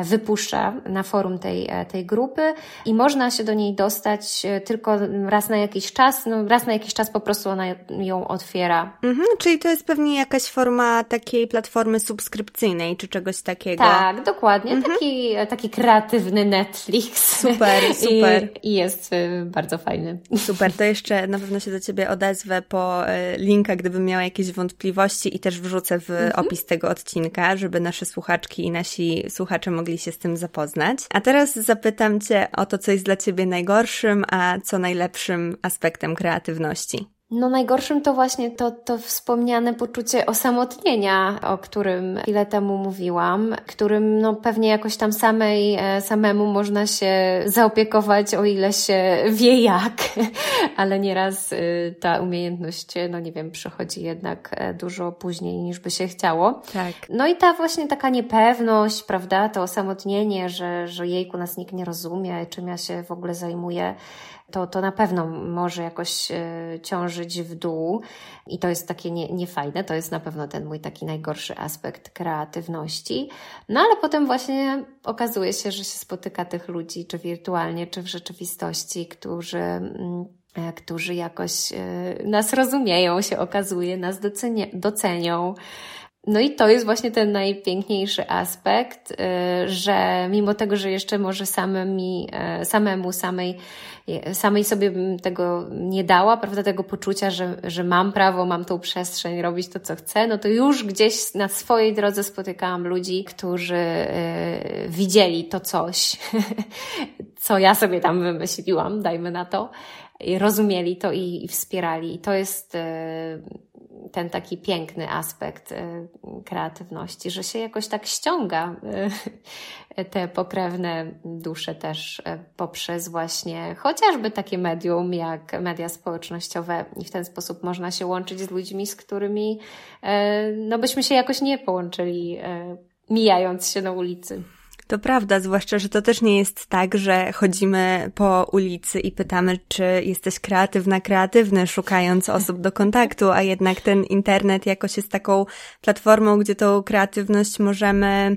wypuszcza na forum tej, tej grupy i można się do niej dostać e, tylko raz na jakiś czas, no raz na jakiś czas po prostu ona ją otwiera. Mhm, czyli to jest pewnie jakaś forma takiej platformy subskrypcyjnej czy czegoś takiego. Tak, dokładnie. Mhm. Taki, taki kreatywny Netflix. Super, super. I, I, jest e, bardzo fajny. Super, to jeszcze na pewno się do Ciebie odezwę po e, linka, gdybym miała jakieś wątpliwości i też wrzucę w mhm. opis tego odcinka, żeby nasze słuchaczki i nasi słuchacze mogli mogli się z tym zapoznać. A teraz zapytam Cię o to, co jest dla Ciebie najgorszym, a co najlepszym aspektem kreatywności. No najgorszym to właśnie to, to wspomniane poczucie osamotnienia, o którym chwilę temu mówiłam, którym no pewnie jakoś tam samej, e, samemu można się zaopiekować, o ile się wie jak, ale nieraz y, ta umiejętność, no nie wiem, przychodzi jednak e, dużo później niż by się chciało. Tak. No i ta właśnie taka niepewność, prawda, to osamotnienie, że, że jejku nas nikt nie rozumie, czym ja się w ogóle zajmuję, to, to na pewno może jakoś e, ciążyć w dół i to jest takie nie, niefajne. To jest na pewno ten mój taki najgorszy aspekt kreatywności. No ale potem właśnie okazuje się, że się spotyka tych ludzi, czy wirtualnie, czy w rzeczywistości, którzy mm, e, którzy jakoś e, nas rozumieją, się okazuje, nas docenią. No i to jest właśnie ten najpiękniejszy aspekt, y, że mimo tego, że jeszcze może samemi, y, samemu, samej, y, samej sobie tego nie dała, prawda, tego poczucia, że, że mam prawo, mam tą przestrzeń, robić to, co chcę, no to już gdzieś na swojej drodze spotykałam ludzi, którzy widzieli to coś, co ja sobie tam wymyśliłam, dajmy na to, rozumieli to i, i wspierali. I to jest ten taki piękny aspekt y, kreatywności, że się jakoś tak ściąga y, te pokrewne dusze też y, poprzez właśnie chociażby takie medium jak media społecznościowe i w ten sposób można się łączyć z ludźmi, z którymi no byśmy się jakoś nie połączyli mijając się na ulicy. To prawda, zwłaszcza, że to też nie jest tak, że chodzimy po ulicy i pytamy, czy jesteś kreatywna, kreatywny, szukając osób do kontaktu, a jednak ten internet jakoś jest taką platformą, gdzie tą kreatywność możemy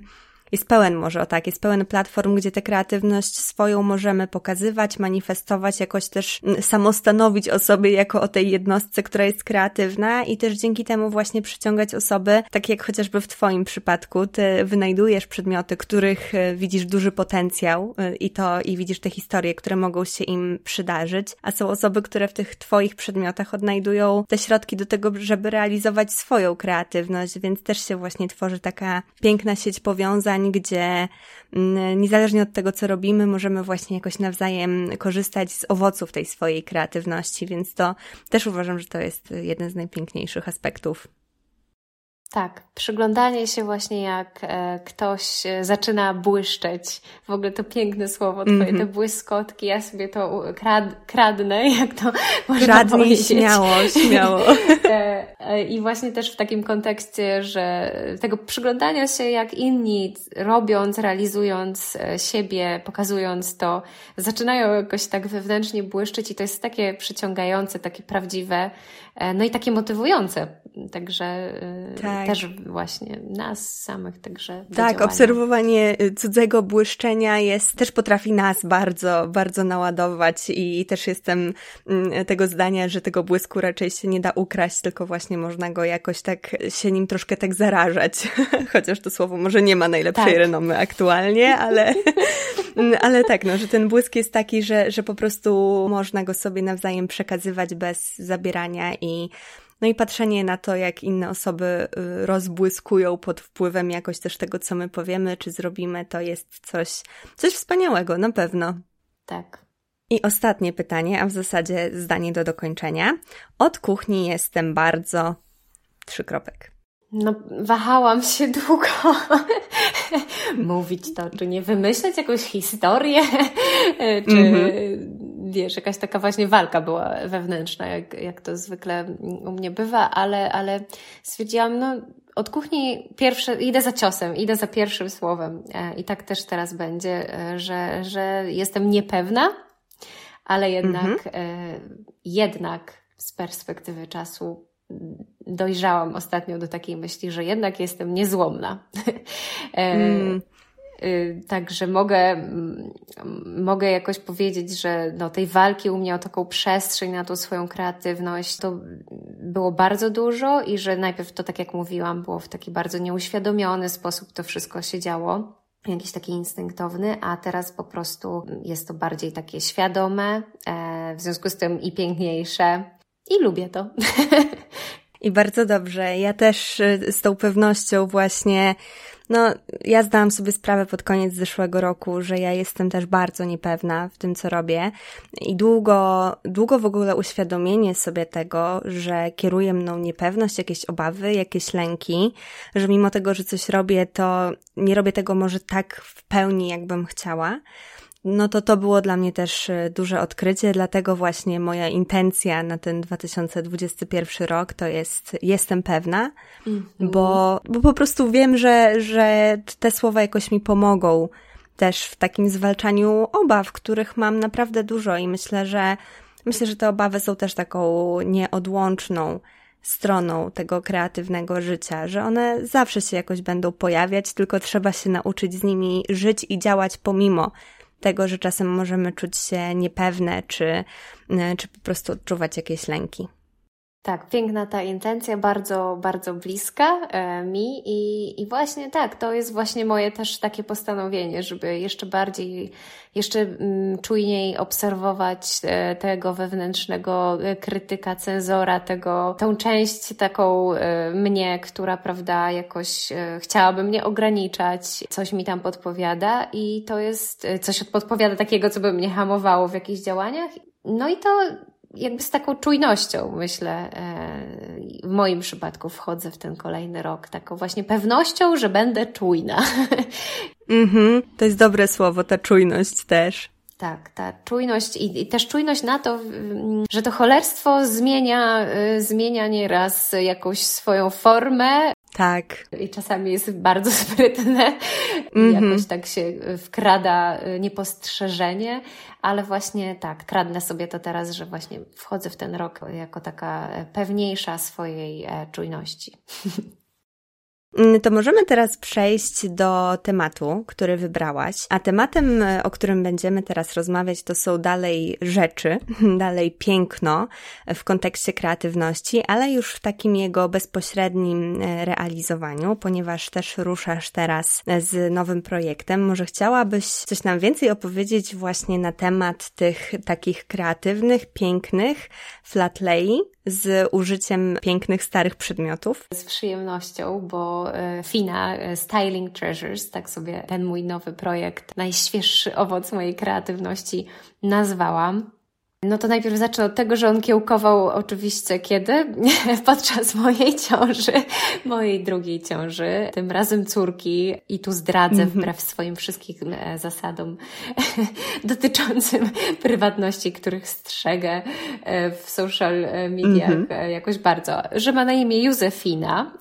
jest pełen może tak, jest pełen platform, gdzie tę kreatywność swoją możemy pokazywać, manifestować, jakoś też mm, samostanowić o sobie jako o tej jednostce, która jest kreatywna i też dzięki temu właśnie przyciągać osoby, tak jak chociażby w Twoim przypadku, Ty wynajdujesz przedmioty, których e, widzisz duży potencjał e, i to, i widzisz te historie, które mogą się im przydarzyć, a są osoby, które w tych Twoich przedmiotach odnajdują te środki do tego, żeby realizować swoją kreatywność, więc też się właśnie tworzy taka piękna sieć powiązań, gdzie mm, niezależnie od tego, co robimy, możemy właśnie jakoś nawzajem korzystać z owoców tej swojej kreatywności, więc to też uważam, że to jest jeden z najpiękniejszych aspektów. Tak, przyglądanie się właśnie jak e, ktoś e, zaczyna błyszczeć. W ogóle to piękne słowo twoje, mm -hmm. te błyskotki, ja sobie to krad, kradnę, jak to można Kradnij powiedzieć. śmiało, śmiało. E, I właśnie też w takim kontekście, że tego przyglądania się jak inni, robiąc, realizując siebie, pokazując to, zaczynają jakoś tak wewnętrznie błyszczeć i to jest takie przyciągające, takie prawdziwe, no i takie motywujące. Także tak. Też właśnie nas samych, także. Tak, obserwowanie cudzego błyszczenia jest, też potrafi nas bardzo, bardzo naładować i, też jestem mm, tego zdania, że tego błysku raczej się nie da ukraść, tylko właśnie można go jakoś tak się nim troszkę tak zarażać. Chociaż to słowo może nie ma najlepszej tak. renomy aktualnie, ale, ale tak, no, że ten błysk jest taki, że, że po prostu można go sobie nawzajem przekazywać bez zabierania i no i patrzenie na to, jak inne osoby y, rozbłyskują pod wpływem jakoś też tego, co my powiemy, czy zrobimy, to jest coś, coś wspaniałego, na pewno. Tak. I ostatnie pytanie, a w zasadzie zdanie do dokończenia. Od kuchni jestem bardzo. Trzy kropek. No, wahałam się długo mówić to, czy nie wymyśleć jakąś historię, czy mm -hmm. wiesz, jakaś taka właśnie walka była wewnętrzna, jak, jak to zwykle u mnie bywa, ale, ale stwierdziłam, no, od kuchni pierwsze, idę za ciosem, idę za pierwszym słowem. E, I tak też teraz będzie, e, że, że jestem niepewna, ale jednak, mm -hmm. jednak z perspektywy czasu dojrzałam ostatnio do takiej myśli, że jednak jestem niezłomna. E, mm. Y, także mogę, mogę jakoś powiedzieć, że no, tej walki u mnie o taką przestrzeń na tą swoją kreatywność to było bardzo dużo i że najpierw to, tak jak mówiłam, było w taki bardzo nieuświadomiony sposób to wszystko się działo jakiś taki instynktowny, a teraz po prostu jest to bardziej takie świadome, e, w związku z tym i piękniejsze. I lubię to. I bardzo dobrze. Ja też y, z tą pewnością właśnie, no, ja zdałam sobie sprawę pod koniec zeszłego roku, że ja jestem też bardzo niepewna w tym, co robię. I długo, długo w ogóle uświadomienie sobie tego, że kieruje mną niepewność, jakieś obawy, jakieś lęki, że mimo tego, że coś robię, to nie robię tego może tak w pełni, jakbym chciała no to to było dla mnie też e, duże odkrycie, dlatego właśnie moja intencja na ten 2021 rok to jest jestem pewna, mm -hmm. bo, bo po prostu wiem, że, że te słowa jakoś mi pomogą też w takim zwalczaniu obaw, których mam naprawdę dużo i myślę, że myślę, że te obawy są też taką nieodłączną stroną tego kreatywnego życia, że one zawsze się jakoś będą pojawiać, tylko trzeba się nauczyć z nimi żyć i działać pomimo tego, że czasem możemy czuć się niepewne, czy, e, czy po prostu odczuwać jakieś lęki. Tak, piękna ta intencja, bardzo, bardzo bliska e, mi i, i właśnie tak, to jest właśnie moje też takie postanowienie, żeby jeszcze bardziej, jeszcze mm, czujniej obserwować e, tego wewnętrznego e, krytyka, cenzora, tego, tą część taką mnie, która, prawda, jakoś chciałaby mnie ograniczać, coś mi tam podpowiada i to jest, coś podpowiada takiego, co by mnie hamowało w jakichś działaniach. No i to jakby z taką czujnością, myślę, e, w moim przypadku wchodzę w ten kolejny rok, taką właśnie pewnością, że będę czujna. Mhm, to jest dobre słowo, ta czujność też. Tak, ta czujność i, i, też czujność na to, że to cholerstwo zmienia, e, zmienia nieraz jakąś swoją formę, tak. I czasami jest bardzo sprytne, mm -hmm. jakoś tak się wkrada y, niepostrzeżenie, ale właśnie tak, kradnę sobie to teraz, że właśnie wchodzę w ten rok jako taka pewniejsza swojej e, czujności. Mm, to możemy teraz przejść do tematu, który wybrałaś. A tematem, o którym będziemy teraz rozmawiać, to są dalej rzeczy, dalej piękno w kontekście kreatywności, ale już w takim jego bezpośrednim e, realizowaniu, ponieważ też ruszasz teraz z nowym projektem. Może chciałabyś coś nam więcej opowiedzieć właśnie na temat tych takich kreatywnych, pięknych flatlei, z użyciem pięknych, starych przedmiotów? Z przyjemnością, bo e, Fina e, Styling Treasures, tak sobie ten mój nowy projekt, najświeższy owoc mojej kreatywności nazwałam. No to najpierw zacznę od tego, że on kiełkował oczywiście kiedy? Podczas mojej ciąży, mojej drugiej ciąży, tym razem córki i tu zdradzę mm -hmm. wbrew swoim wszystkim e, zasadom dotyczącym prywatności, których strzegę e, w social mediach mm -hmm. jakoś bardzo, że ma na imię Józefina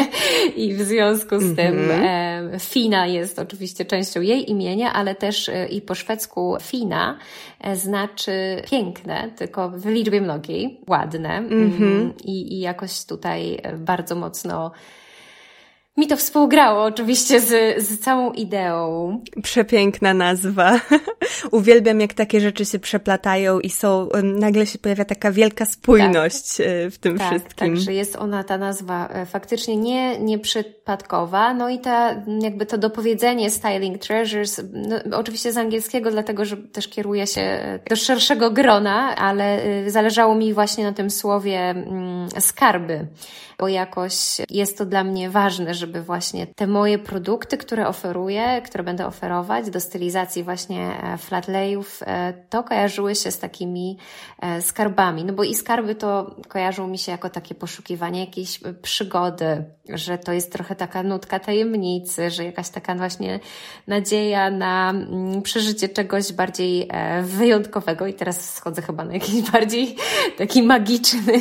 i w związku z tym mm -hmm. Fina jest oczywiście częścią jej imienia, ale też i po szwedzku Fina znaczy pięknie piękne, tylko w liczbie mnogiej, ładne mm-hmm. I, i jakoś tutaj bardzo mocno mi to współgrało oczywiście z, z całą ideą. Przepiękna nazwa. Uwielbiam, jak takie rzeczy się przeplatają i są, nagle się pojawia taka wielka spójność tak. E, w tym tak, wszystkim. Tak, że jest ona, ta nazwa e, faktycznie nie, nieprzypadkowa. No i ta, jakby to dopowiedzenie Styling Treasures, no, oczywiście z angielskiego, dlatego, że też kieruje się e, do szerszego grona, ale zależało mi właśnie na tym słowie mm, skarby bo jakoś jest to dla mnie ważne, żeby właśnie te moje produkty, które oferuję, które będę oferować do stylizacji właśnie e, flatlayów, e, to kojarzyły się z takimi e, skarbami. No bo i skarby to kojarzą mi się jako takie poszukiwanie jakiejś przygody, że to jest trochę taka nutka tajemnicy, że jakaś taka właśnie nadzieja na mm, przeżycie czegoś bardziej wyjątkowego i teraz schodzę chyba na jakiś bardziej taki magiczny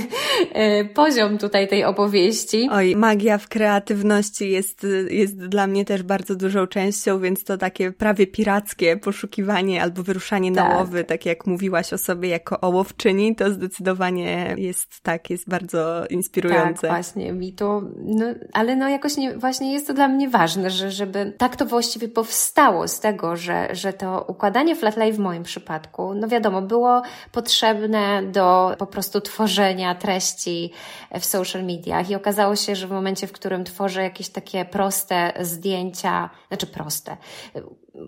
poziom tutaj tej opowieści opowieści. Oj, magia w kreatywności jest, jest dla mnie też bardzo dużą częścią, więc to takie prawie pirackie poszukiwanie albo wyruszanie tak. na łowy, tak jak mówiłaś o sobie jako ołowczyni, to zdecydowanie jest tak, jest bardzo inspirujące. Tak, właśnie, mi to, no, ale no jakoś nie, właśnie jest to dla mnie ważne, że żeby tak to właściwie powstało z tego, że, że to układanie flatlay w moim przypadku, no wiadomo, było potrzebne do po prostu tworzenia treści w social media, i okazało się, że w momencie, w którym tworzę jakieś takie proste zdjęcia, znaczy proste,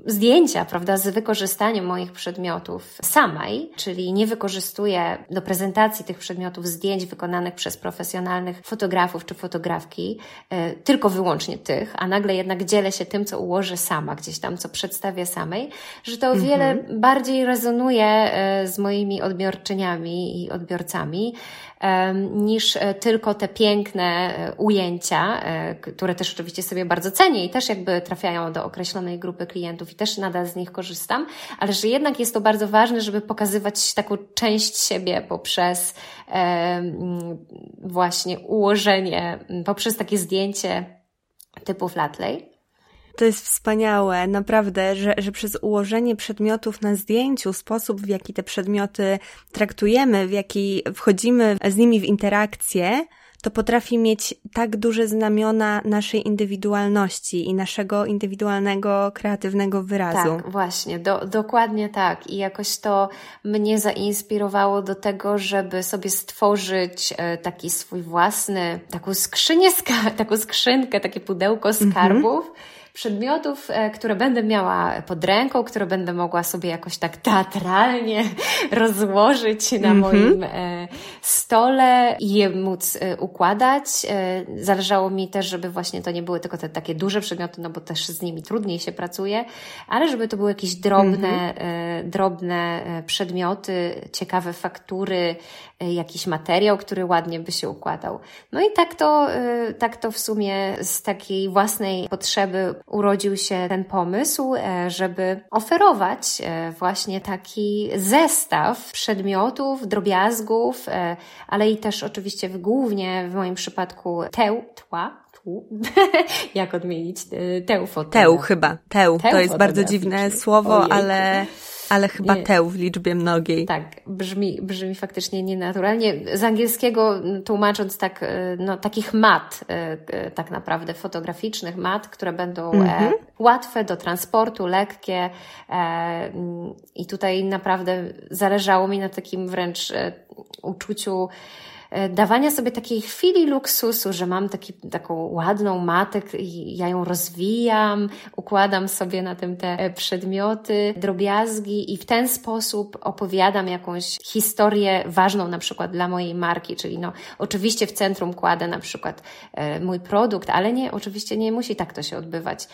zdjęcia, prawda, z wykorzystaniem moich przedmiotów samej, czyli nie wykorzystuję do prezentacji tych przedmiotów zdjęć wykonanych przez profesjonalnych fotografów czy fotografki, y, tylko wyłącznie tych, a nagle jednak dzielę się tym, co ułożę sama gdzieś tam, co przedstawię samej, że to o wiele mhm. bardziej rezonuje y, z moimi odbiorczyniami i odbiorcami, niż e, tylko te piękne e, ujęcia, e, które też oczywiście sobie bardzo cenię i też jakby trafiają do określonej grupy klientów i też nadal z nich korzystam, ale że jednak jest to bardzo ważne, żeby pokazywać taką część siebie poprzez właśnie ułożenie, poprzez takie zdjęcie typu flatlay. To jest wspaniałe, naprawdę, że, że przez ułożenie przedmiotów na zdjęciu, sposób w jaki te przedmioty traktujemy, w jaki wchodzimy z nimi w interakcję, to potrafi mieć tak duże znamiona naszej indywidualności i naszego indywidualnego, kreatywnego wyrazu. Tak, właśnie, do, dokładnie tak. I jakoś to mnie zainspirowało do tego, żeby sobie stworzyć e, taki swój własny, taką skrzynię, taką skrzynkę, takie pudełko mhm. skarbów. -hmm przedmiotów, e, które będę miała pod ręką, które będę mogła sobie jakoś tak teatralnie rozłożyć na mm -hmm. moim e, stole i je móc e, układać. Zależało mi też, żeby właśnie to nie były tylko te takie duże przedmioty, no bo też z nimi trudniej się pracuje, ale żeby to były jakieś drobne, mm -hmm. drobne przedmioty, ciekawe faktury, jakiś materiał, który ładnie by się układał. No i tak to, tak to w sumie z takiej własnej potrzeby urodził się ten pomysł, e, żeby oferować e, właśnie taki zestaw przedmiotów, drobiazgów, e, ale i też oczywiście głównie w moim przypadku teł, tła, jak odmienić teł Teł chyba, teł. To jest bardzo dziwne słowo, Ojejku. ale Ale chyba nie, teł w liczbie mnogiej. Tak, brzmi, brzmi faktycznie nienaturalnie. Z angielskiego tłumacząc tak, no, takich mat, tak naprawdę fotograficznych mat, które będą mhm. łatwe do transportu, lekkie. I tutaj naprawdę zależało mi na takim wręcz uczuciu E, dawania sobie takiej chwili luksusu, że mam taki, taką ładną matę i ja ją rozwijam, układam sobie na tym te e, przedmioty, drobiazgi i w ten sposób opowiadam jakąś historię ważną na przykład dla mojej marki, czyli no oczywiście w centrum kładę na przykład e, mój produkt, ale nie, oczywiście nie musi tak to się odbywać,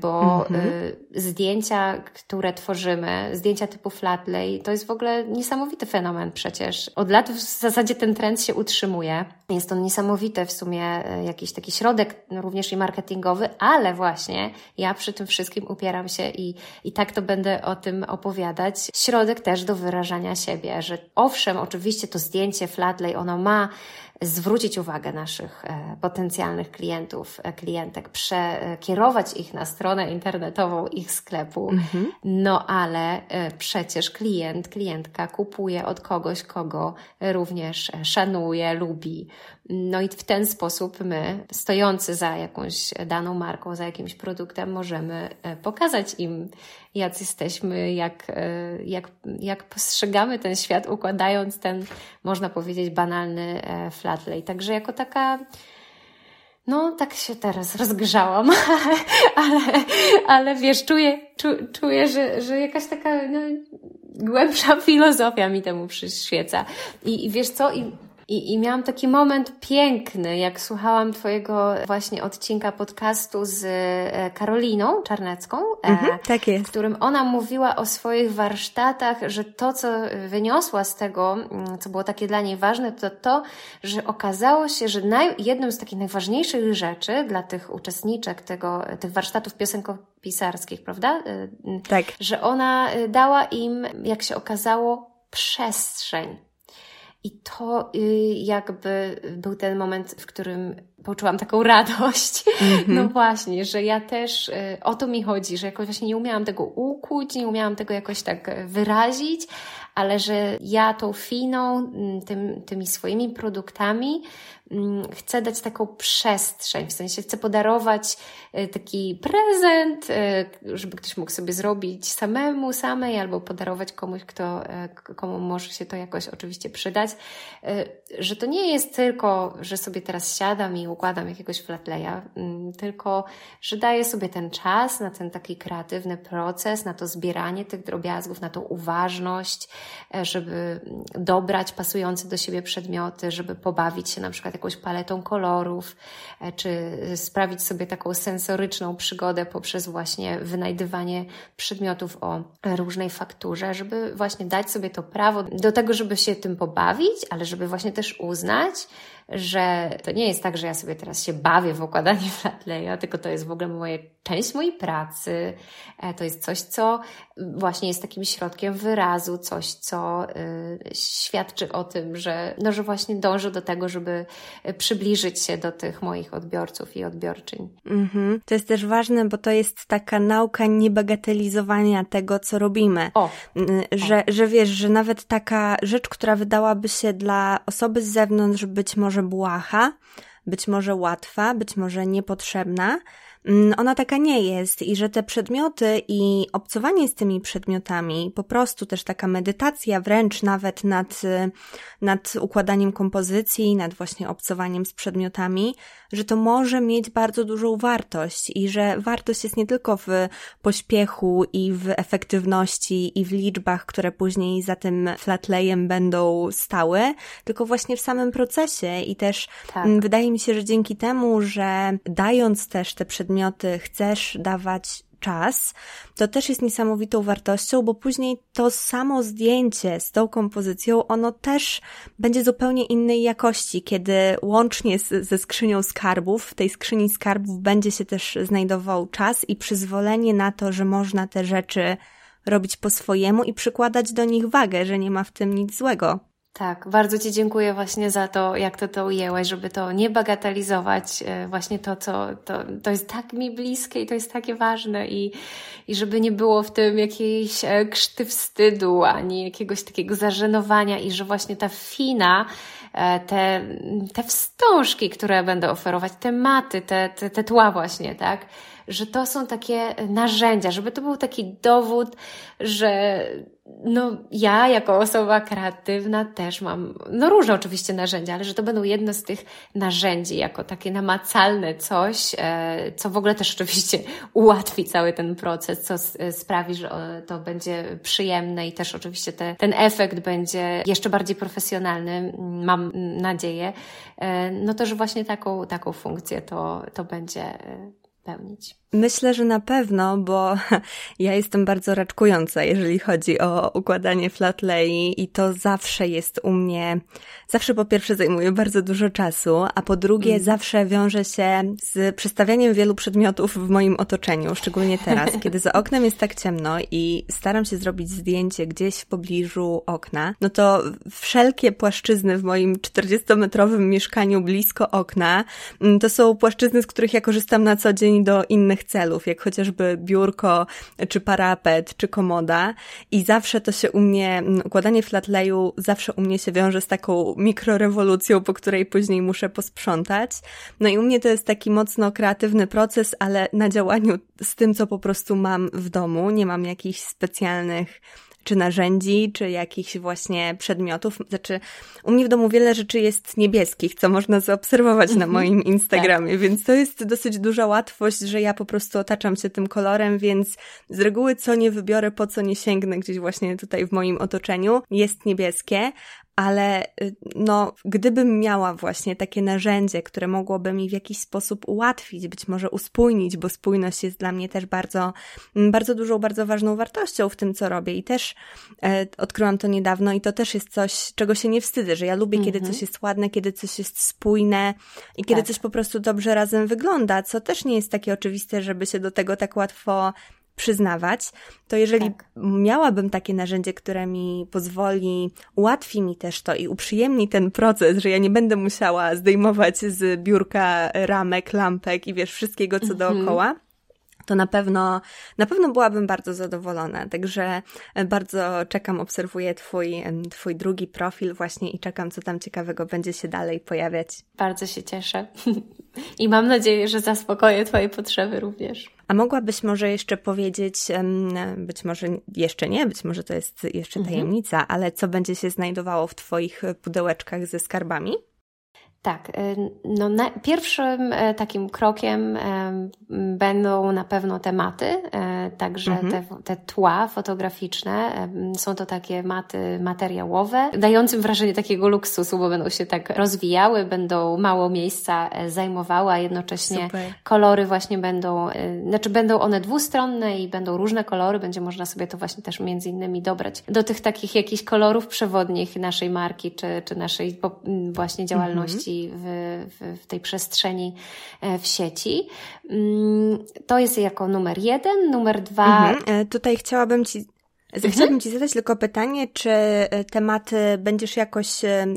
bo mhm. zdjęcia, które tworzymy, zdjęcia typu flatlay, to jest w ogóle niesamowity fenomen przecież. Od lat w zasadzie ten trend się utrzymuje. Jest on niesamowity w sumie, e, jakiś taki środek no, również i marketingowy, ale właśnie ja przy tym wszystkim upieram się i, i tak to będę o tym opowiadać. Środek też do wyrażania siebie, że owszem, oczywiście to zdjęcie Flatlay, ono ma zwrócić uwagę naszych e, potencjalnych klientów, e, klientek, przekierować ich na stronę internetową ich sklepu. Mhm. No ale e, przecież klient, klientka kupuje od kogoś, kogo również szanuje, lubi. No i w ten sposób my, stojący za jakąś daną marką, za jakimś produktem, możemy pokazać im, jak jesteśmy, jak, jak, jak postrzegamy ten świat, układając ten, można powiedzieć, banalny flash Bradley. Także jako taka no, tak się teraz rozgrzałam, ale, ale wiesz, czuję, czu, czuję że, że jakaś taka no, głębsza filozofia mi temu przyświeca. I, i wiesz co? I i, I miałam taki moment piękny, jak słuchałam Twojego właśnie odcinka podcastu z e, Karoliną Czarnecką, e, mhm, tak jest. w którym ona mówiła o swoich warsztatach, że to, co wyniosła z tego, co było takie dla niej ważne, to to, że okazało się, że naj, jedną z takich najważniejszych rzeczy dla tych uczestniczek tego, tych warsztatów piosenkopisarskich, prawda? E, tak. Że ona dała im, jak się okazało, przestrzeń i to y, jakby był ten moment, w którym poczułam taką radość. Mm -hmm. No właśnie, że ja też y, o to mi chodzi, że jakoś właśnie nie umiałam tego ukuć, nie umiałam tego jakoś tak wyrazić, ale że ja tą finą, mm, tym, tymi swoimi produktami chcę dać taką przestrzeń, w sensie chcę podarować y, taki prezent, y, żeby ktoś mógł sobie zrobić samemu, samej, albo podarować komuś, kto, y, komu może się to jakoś oczywiście przydać, że to nie jest tylko, że sobie teraz siadam i układam jakiegoś flatleya, mm, tylko, że daję sobie ten czas na ten taki kreatywny proces, na to zbieranie tych drobiazgów, na tą uważność, E, żeby dobrać pasujące do siebie przedmioty, żeby pobawić się na przykład jakąś paletą kolorów, e, czy sprawić sobie taką sensoryczną przygodę poprzez właśnie wynajdywanie przedmiotów o różnej fakturze, żeby właśnie dać sobie to prawo do tego, żeby się tym pobawić, ale żeby właśnie też uznać, że to nie jest tak, że ja sobie teraz się bawię w układanie flatleya, tylko to jest w ogóle moje, część mojej pracy. E, to jest coś, co właśnie jest takim środkiem wyrazu, coś, co y, świadczy o tym, że, no, że właśnie dążę do tego, żeby przybliżyć się do tych moich odbiorców i odbiorczyń. Mhm. To jest też ważne, bo to jest taka nauka niebagatelizowania tego, co robimy. O. Że, o. że wiesz, że nawet taka rzecz, która wydałaby się dla osoby z zewnątrz być może błaha, być może łatwa, być może niepotrzebna, mm, ona taka nie jest i że te przedmioty i obcowanie z tymi przedmiotami, po prostu też taka medytacja wręcz nawet nad, nad układaniem kompozycji, nad właśnie obcowaniem z przedmiotami, że to może mieć bardzo dużą wartość i że wartość jest nie tylko w pośpiechu i w efektywności i w liczbach, które później za tym flatlayem będą stały, tylko właśnie w samym procesie i też tak. Mm, wydaje mi się, że dzięki temu, że dając też te przedmioty chcesz dawać czas, to też jest niesamowitą wartością, bo później to samo zdjęcie z tą kompozycją, ono też będzie zupełnie innej jakości, kiedy łącznie z, ze skrzynią skarbów, w tej skrzyni skarbów będzie się też znajdował czas i przyzwolenie na to, że można te rzeczy robić po swojemu i przykładać do nich wagę, że nie ma w tym nic złego. Tak, bardzo Ci dziękuję właśnie za to, jak to to ujęłaś, żeby to nie bagatelizować, e, właśnie to, co to, to jest tak mi bliskie i to jest takie ważne i, i żeby nie było w tym jakiejś e, krzty wstydu, ani jakiegoś takiego zażenowania i że właśnie ta fina, e, te, te wstążki, które będę oferować, te maty, te, te, te tła właśnie, tak? Że to są takie narzędzia, żeby to był taki dowód, że no ja jako osoba kreatywna też mam, no różne oczywiście narzędzia, ale że to będą jedno z tych narzędzi, jako takie namacalne coś, e, co w ogóle też oczywiście ułatwi cały ten proces, co sprawi, że to będzie przyjemne i też oczywiście te, ten efekt będzie jeszcze bardziej profesjonalny, mam nadzieję, e, no to, że właśnie taką, taką funkcję to, to będzie e, pełnić. Myślę, że na pewno, bo ja jestem bardzo raczkująca, jeżeli chodzi o układanie flatlay i to zawsze jest u mnie, zawsze po pierwsze zajmuje bardzo dużo czasu, a po drugie mm. zawsze wiąże się z przestawianiem wielu przedmiotów w moim otoczeniu, szczególnie teraz, kiedy za oknem jest tak ciemno i staram się zrobić zdjęcie gdzieś w pobliżu okna, no to wszelkie płaszczyzny w moim 40-metrowym mieszkaniu blisko okna, mm, to są płaszczyzny, z których ja korzystam na co dzień do innych celów, jak chociażby biurko, czy parapet, czy komoda i zawsze to się u mnie, mm, układanie flatlayu zawsze u mnie się wiąże z taką mikrorewolucją, po której później muszę posprzątać. No i u mnie to jest taki mocno kreatywny proces, ale na działaniu z tym, co po prostu mam w domu. Nie mam jakichś specjalnych czy narzędzi, czy jakichś właśnie przedmiotów. Znaczy, u mnie w domu wiele rzeczy jest niebieskich, co można zaobserwować na mhm. moim Instagramie, tak. więc to jest dosyć duża łatwość, że ja po prostu otaczam się tym kolorem, więc z reguły co nie wybiorę, po co nie sięgnę gdzieś właśnie tutaj w moim otoczeniu, jest niebieskie, ale y, no, gdybym miała właśnie takie narzędzie, które mogłoby mi w jakiś sposób ułatwić, być może uspójnić, bo spójność jest dla mnie też bardzo, mm, bardzo dużą, bardzo ważną wartością w tym, co robię i też e, odkryłam to niedawno i to też jest coś, czego się nie wstydzę, że ja lubię, kiedy mhm. coś jest ładne, kiedy coś jest spójne i kiedy tak. coś po prostu dobrze razem wygląda, co też nie jest takie oczywiste, żeby się do tego tak łatwo przyznawać, to jeżeli tak. miałabym takie narzędzie, które mi pozwoli, ułatwi mi też to i uprzyjemni ten proces, że ja nie będę musiała zdejmować z biurka ramek, lampek i wiesz, wszystkiego co mhm. dookoła, to na pewno, na pewno byłabym bardzo zadowolona. Także e, bardzo czekam, obserwuję twój, twój drugi profil właśnie i czekam, co tam ciekawego będzie się dalej pojawiać. Bardzo się cieszę. I mam nadzieję, że zaspokoję Twoje potrzeby również. A mogłabyś może jeszcze powiedzieć, być może jeszcze nie, być może to jest jeszcze mhm. tajemnica, mhm. ale co będzie się znajdowało w Twoich pudełeczkach ze skarbami? Tak, y, no na, pierwszym e, takim krokiem będą na pewno tematy, także mhm. te, te tła fotograficzne. Są to takie maty materiałowe, dającym wrażenie takiego luksusu, bo będą się tak rozwijały, będą mało miejsca zajmowały, a jednocześnie Super. kolory właśnie będą, znaczy będą one dwustronne i będą różne kolory, będzie można sobie to właśnie też między innymi dobrać do tych takich jakichś kolorów przewodnich naszej marki, czy, czy naszej właśnie działalności w, w, w tej przestrzeni e, w sieci. Mm, to jest jako numer jeden. Numer dwa. Mhm. E, tutaj chciałabym Ci Mhm. Chciałabym Ci zadać tylko pytanie, czy e, tematy będziesz jakoś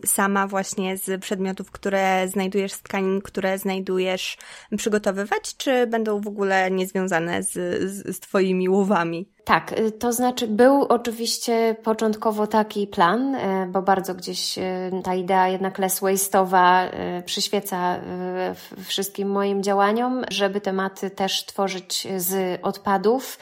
sama właśnie z przedmiotów, które znajdujesz, z tkanin, które znajdujesz, przygotowywać, czy będą w ogóle niezwiązane z, z, z Twoimi łowami? Tak, y, to znaczy był oczywiście początkowo taki plan, y, bo bardzo gdzieś y, ta idea jednak less waste'owa przyświeca wszystkim moim działaniom, żeby tematy też tworzyć z odpadów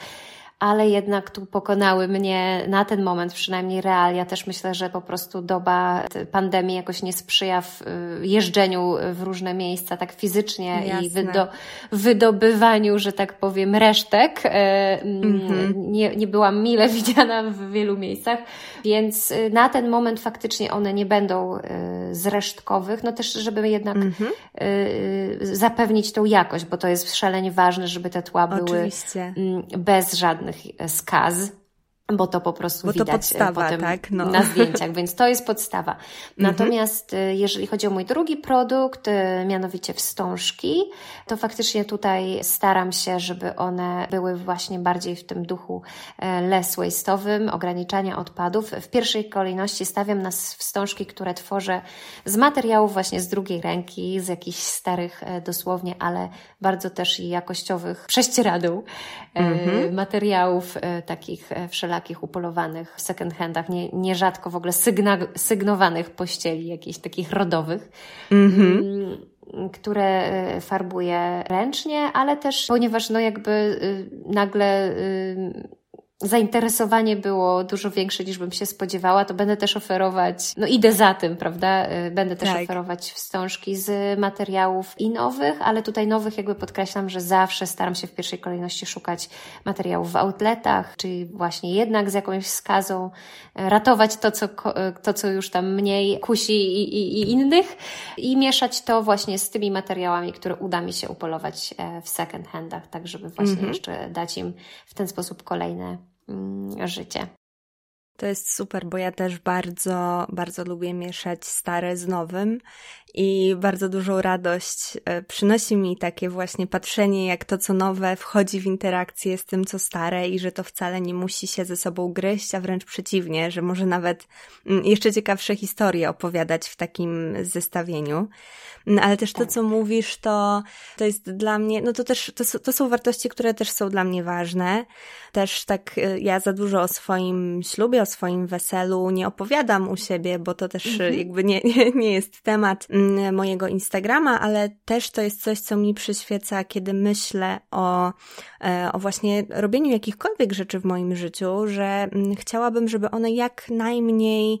ale jednak tu pokonały mnie na ten moment przynajmniej realia. Też myślę, że po prostu doba pandemii jakoś nie sprzyja w jeżdżeniu w różne miejsca tak fizycznie Jasne. i wydo, wydobywaniu, że tak powiem, resztek. Mm-hmm. Nie, nie byłam mile widziana w wielu miejscach, więc y, na ten moment faktycznie one nie będą y, z resztkowych, no też, żeby jednak mm-hmm. zapewnić tą jakość, bo to jest szalenie ważne, żeby te tła były Oczywiście. Bez żadnych żadnych skaz. Bo to po prostu bo widać to podstawa, potem tak? no. na zdjęciach, więc to jest podstawa. Mhm. Natomiast mhm. jeżeli chodzi o mój drugi produkt, y, mianowicie wstążki, to faktycznie tutaj staram się, żeby one były właśnie bardziej w tym duchu less waste'owym, ograniczania odpadów. W pierwszej kolejności stawiam na wstążki, które tworzę z materiałów właśnie z drugiej ręki, z jakichś starych dosłownie, ale bardzo też i jakościowych prześcieradł mhm. materiałów takich wszelakich wszelakich upolowanych w second handach, nie, nierzadko w ogóle sygna, sygnowanych pościeli, jakichś takich rodowych. Mm-hmm które e, farbuję ręcznie, ale też ponieważ no jakby y, nagle y, zainteresowanie było dużo większe niż bym się spodziewała, to będę też oferować, no idę za tym, prawda? Y, będę też tak. oferować wstążki z materiałów i nowych, ale tutaj nowych jakby podkreślam, że zawsze staram się w pierwszej kolejności szukać materiałów w outletach, czyli właśnie jednak z jakąś skazą, y, ratować to, co, y, to, co już tam mniej kusi i, i, i innych i mieszać to właśnie z tymi materiałami, które uda mi się upolować e, w second handach, tak żeby właśnie mm -hmm. jeszcze dać im w ten sposób kolejne życie. To jest super, bo ja też bardzo, bardzo lubię mieszać stare z nowym i bardzo dużą radość e, przynosi mi takie właśnie patrzenie, jak to co nowe wchodzi w interakcję z tym co stare i że to wcale nie musi się ze sobą gryźć, a wręcz przeciwnie, że może nawet mm, jeszcze ciekawsze historie opowiadać w takim zestawieniu. Mm, ale też to, tak. co mówisz, to, to jest dla mnie, no to też, to, to są wartości, które też są dla mnie ważne. Też tak e, ja za dużo o swoim ślubie, o swoim weselu nie opowiadam u siebie, bo to też mhm. jakby nie, nie, nie jest temat mm, mojego Instagrama, ale też to jest coś, co mi przyświeca, kiedy myślę o, e, o właśnie robieniu jakichkolwiek rzeczy w moim życiu, że mm, chciałabym, żeby one jak najmniej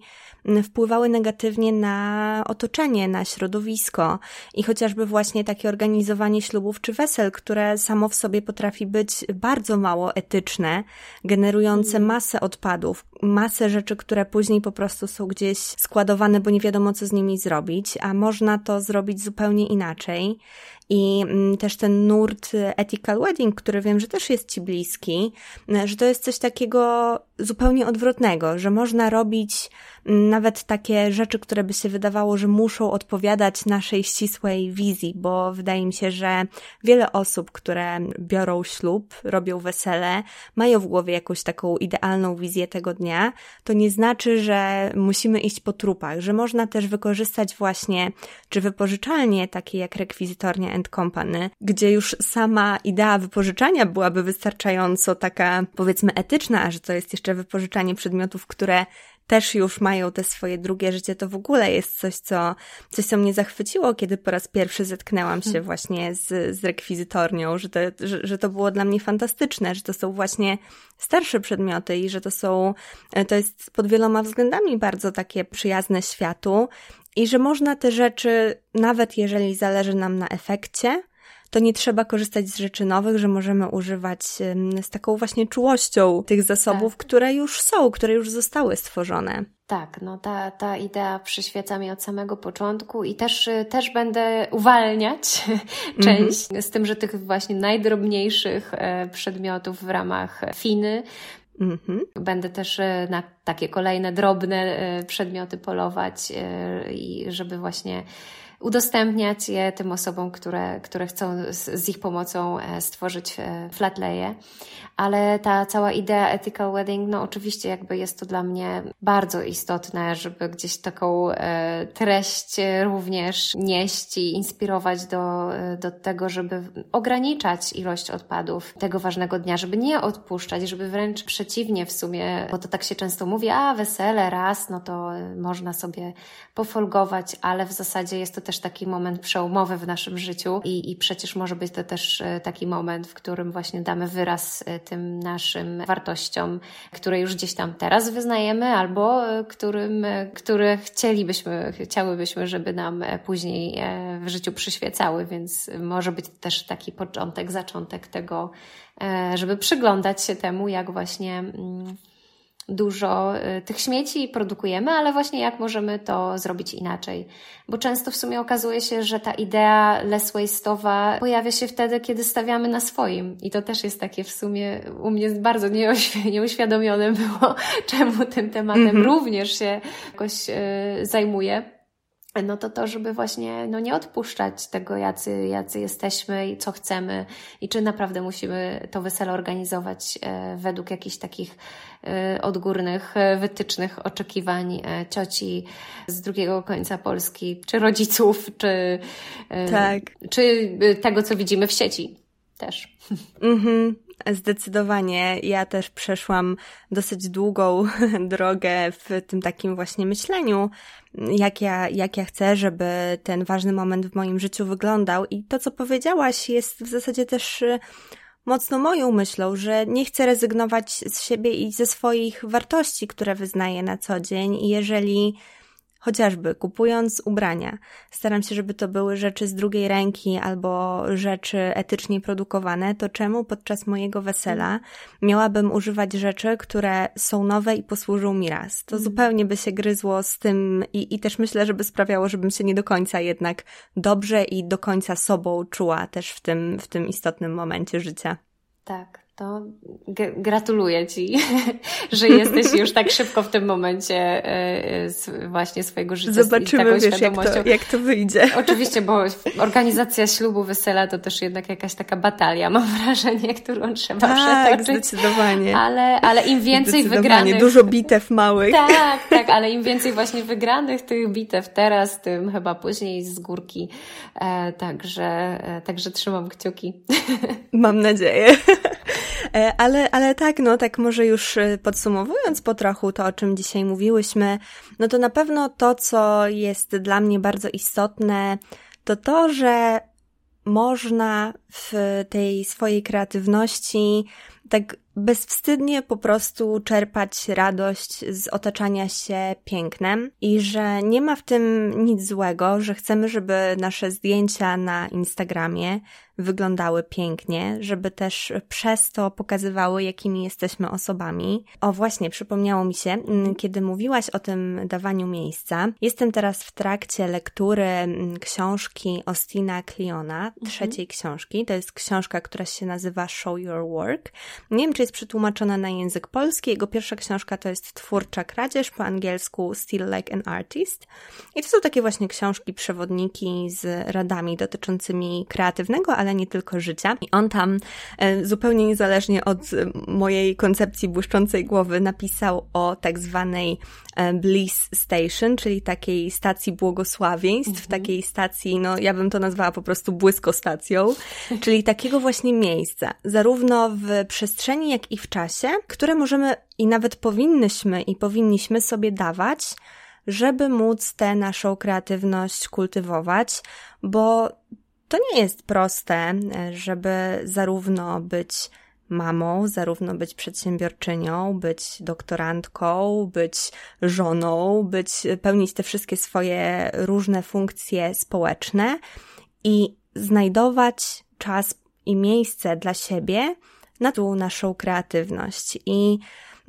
wpływały negatywnie na otoczenie, na środowisko i chociażby właśnie takie organizowanie ślubów czy wesel, które samo w sobie potrafi być bardzo mało etyczne, generujące mhm. masę odpadów, masę rzeczy, które później po prostu są gdzieś składowane, bo nie wiadomo co z nimi zrobić, a można to zrobić zupełnie inaczej. I mm, też ten nurt ethical wedding, który wiem, że też jest Ci bliski, że to jest coś takiego zupełnie odwrotnego, że można robić nawet takie rzeczy, które by się wydawało, że muszą odpowiadać naszej ścisłej wizji, bo wydaje mi się, że wiele osób, które biorą ślub, robią wesele, mają w głowie jakąś taką idealną wizję tego dnia, to nie znaczy, że musimy iść po trupach, że można też wykorzystać właśnie, czy wypożyczalnie takie jak rekwizytornia and company, gdzie już sama idea wypożyczania byłaby wystarczająco taka, powiedzmy, etyczna, że to jest jeszcze wypożyczanie przedmiotów, które też już mają te swoje drugie życie, to w ogóle jest coś, co, coś, co mnie zachwyciło, kiedy po raz pierwszy zetknęłam się hmm. właśnie z, z rekwizytornią, że to, że, że to było dla mnie fantastyczne, że to są właśnie starsze przedmioty i że to są, to jest pod wieloma względami bardzo takie przyjazne światu i że można te rzeczy, nawet jeżeli zależy nam na efekcie, to nie trzeba korzystać z rzeczy nowych, że możemy używać z taką właśnie czułością tych zasobów, tak. które już są, które już zostały stworzone. Tak, no ta, ta idea przyświeca mi od samego początku i też, też będę uwalniać część mm -hmm. z tym, że tych właśnie najdrobniejszych e, przedmiotów w ramach Finy Mm -hmm. Będę też e, na takie kolejne drobne e, przedmioty polować i żeby właśnie udostępniać je tym osobom, które, które chcą z, ich pomocą e, stworzyć e, flatleje. Ale ta cała idea ethical wedding, no oczywiście jakby jest to dla mnie bardzo istotne, żeby gdzieś taką e, treść również nieść i inspirować do, do tego, żeby ograniczać ilość odpadów tego ważnego dnia, żeby nie odpuszczać, żeby wręcz przeciwnie w sumie, bo to tak się często mówi, a wesele raz, no to można sobie pofolgować, ale w zasadzie jest to też taki moment przełomowy w naszym życiu i, i przecież może być to też e, taki moment, w którym właśnie damy wyraz e, tym naszym wartościom, które już gdzieś tam teraz wyznajemy, albo e, którym, które chcielibyśmy, chciałybyśmy, żeby nam później w życiu przyświecały, więc może być też taki początek, zaczątek tego, żeby przyglądać się temu, jak właśnie mm, dużo y, tych śmieci produkujemy, ale właśnie jak możemy to zrobić inaczej. Bo często w sumie okazuje się, że ta idea less waste'owa pojawia się wtedy, kiedy stawiamy na swoim. I to też jest takie w sumie u mnie bardzo nieuświadomione było, czemu tym tematem mm -hmm. również się jakoś yy, zajmuję no to to, żeby właśnie no nie odpuszczać tego, jacy, jacy jesteśmy i co chcemy i czy naprawdę musimy to wesele organizować e, według jakichś takich e, odgórnych e, wytycznych oczekiwań cioci z drugiego końca Polski, czy rodziców, czy, tak. czy tego, co widzimy w sieci też. Mhm. Zdecydowanie. Ja też przeszłam dosyć długą drogę w tym takim właśnie myśleniu, jak ja, jak ja chcę, żeby ten ważny moment w moim życiu wyglądał. I to, co powiedziałaś, jest w zasadzie też y, mocno moją myślą, że nie chcę rezygnować z siebie i ze swoich wartości, które wyznaję na co dzień. I jeżeli Chociażby kupując ubrania, staram się, żeby to były rzeczy z drugiej ręki albo rzeczy etycznie produkowane, to czemu podczas mojego wesela miałabym używać rzeczy, które są nowe i posłużą mi raz? To mm. zupełnie by się gryzło z tym i, i też myślę, żeby sprawiało, żebym się nie do końca jednak dobrze i do końca sobą czuła też w tym, w tym istotnym momencie życia. Tak to gratuluję Ci, że jesteś już tak szybko w tym momencie e, właśnie swojego życia Zobaczymy, z taką wiesz, jak to, jak to wyjdzie. Oczywiście, bo organizacja ślubu, wesela to też jednak jakaś taka batalia, mam wrażenie, którą trzeba tak, przetoczyć. zdecydowanie. Ale, ale im więcej wygranych... Dużo bitew małych. Tak, tak, ale im więcej właśnie wygranych tych bitew teraz, tym chyba później z górki. E, także, e, także trzymam kciuki. Mam nadzieję. E, ale, ale tak, no tak może już e, podsumowując po trochu to, o czym dzisiaj mówiłyśmy, no to na pewno to, co jest dla mnie bardzo istotne, to to, że można w tej swojej kreatywności tak bezwstydnie po prostu czerpać radość z otaczania się pięknem i że nie ma w tym nic złego, że chcemy, żeby nasze zdjęcia na Instagramie wyglądały pięknie, żeby też przez to pokazywały, jakimi jesteśmy osobami. O, właśnie, przypomniało mi się, mm, kiedy mówiłaś o tym dawaniu miejsca. Jestem teraz w trakcie lektury mm, książki Ostina Cliona, mhm. trzeciej mhm. książki. To jest książka, która się nazywa Show Your Work. Nie wiem, czy jest przetłumaczona na język polski. Jego pierwsza książka to jest Twórcza kradzież, po angielsku Still Like an Artist. I to są takie właśnie książki, przewodniki z radami dotyczącymi kreatywnego, ale nie tylko życia. I on tam e, zupełnie niezależnie od mojej koncepcji błyszczącej głowy napisał o tak zwanej e, Bliss Station, czyli takiej stacji błogosławieństw, mhm. takiej stacji, no ja bym to nazwała po prostu błyskostacją, czyli takiego właśnie miejsca, zarówno w przestrzeni, jak i w czasie, które możemy i nawet powinnyśmy i powinniśmy sobie dawać, żeby móc tę naszą kreatywność kultywować, bo to nie jest proste, żeby zarówno być mamą, zarówno być przedsiębiorczynią, być doktorantką, być żoną, być, pełnić te wszystkie swoje różne funkcje społeczne i znajdować czas i miejsce dla siebie na tą naszą kreatywność. I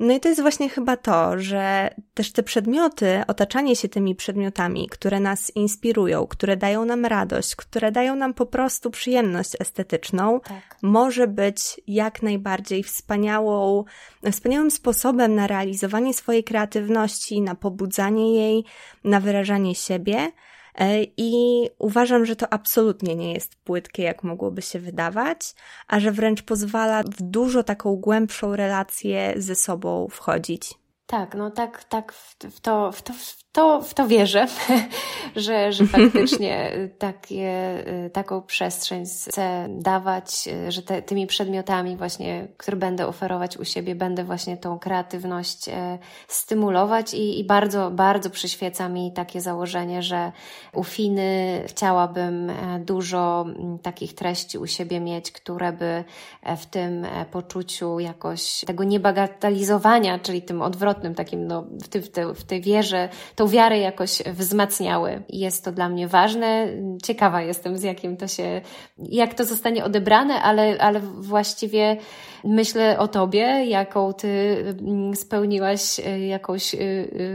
no i to jest właśnie chyba to, że też te przedmioty, otaczanie się tymi przedmiotami, które nas inspirują, które dają nam radość, które dają nam po prostu przyjemność estetyczną, tak. może być jak najbardziej wspaniałą, wspaniałym sposobem na realizowanie swojej kreatywności, na pobudzanie jej, na wyrażanie siebie. E, I uważam, że to absolutnie nie jest płytkie, jak mogłoby się wydawać, a że wręcz pozwala w dużo taką głębszą relację ze sobą wchodzić. Tak, no tak, tak, w to, w to, w to, w to wierzę, że, że faktycznie takie, taką przestrzeń chcę dawać, że te, tymi przedmiotami właśnie, które będę oferować u siebie, będę właśnie tą kreatywność e, stymulować i, i bardzo, bardzo przyświeca mi takie założenie, że u Finy chciałabym e, dużo takich treści u siebie mieć, które by e, w tym poczuciu jakoś tego niebagatelizowania, czyli tym odwrotnym takim, no, w, tej, w tej wierze, tą tą wiarę jakoś wzmacniały. Jest to dla mnie ważne. Ciekawa jestem, z jakim to się, jak to zostanie odebrane, ale, ale właściwie myślę o tobie, jaką ty mm, spełniłaś e, jakąś e,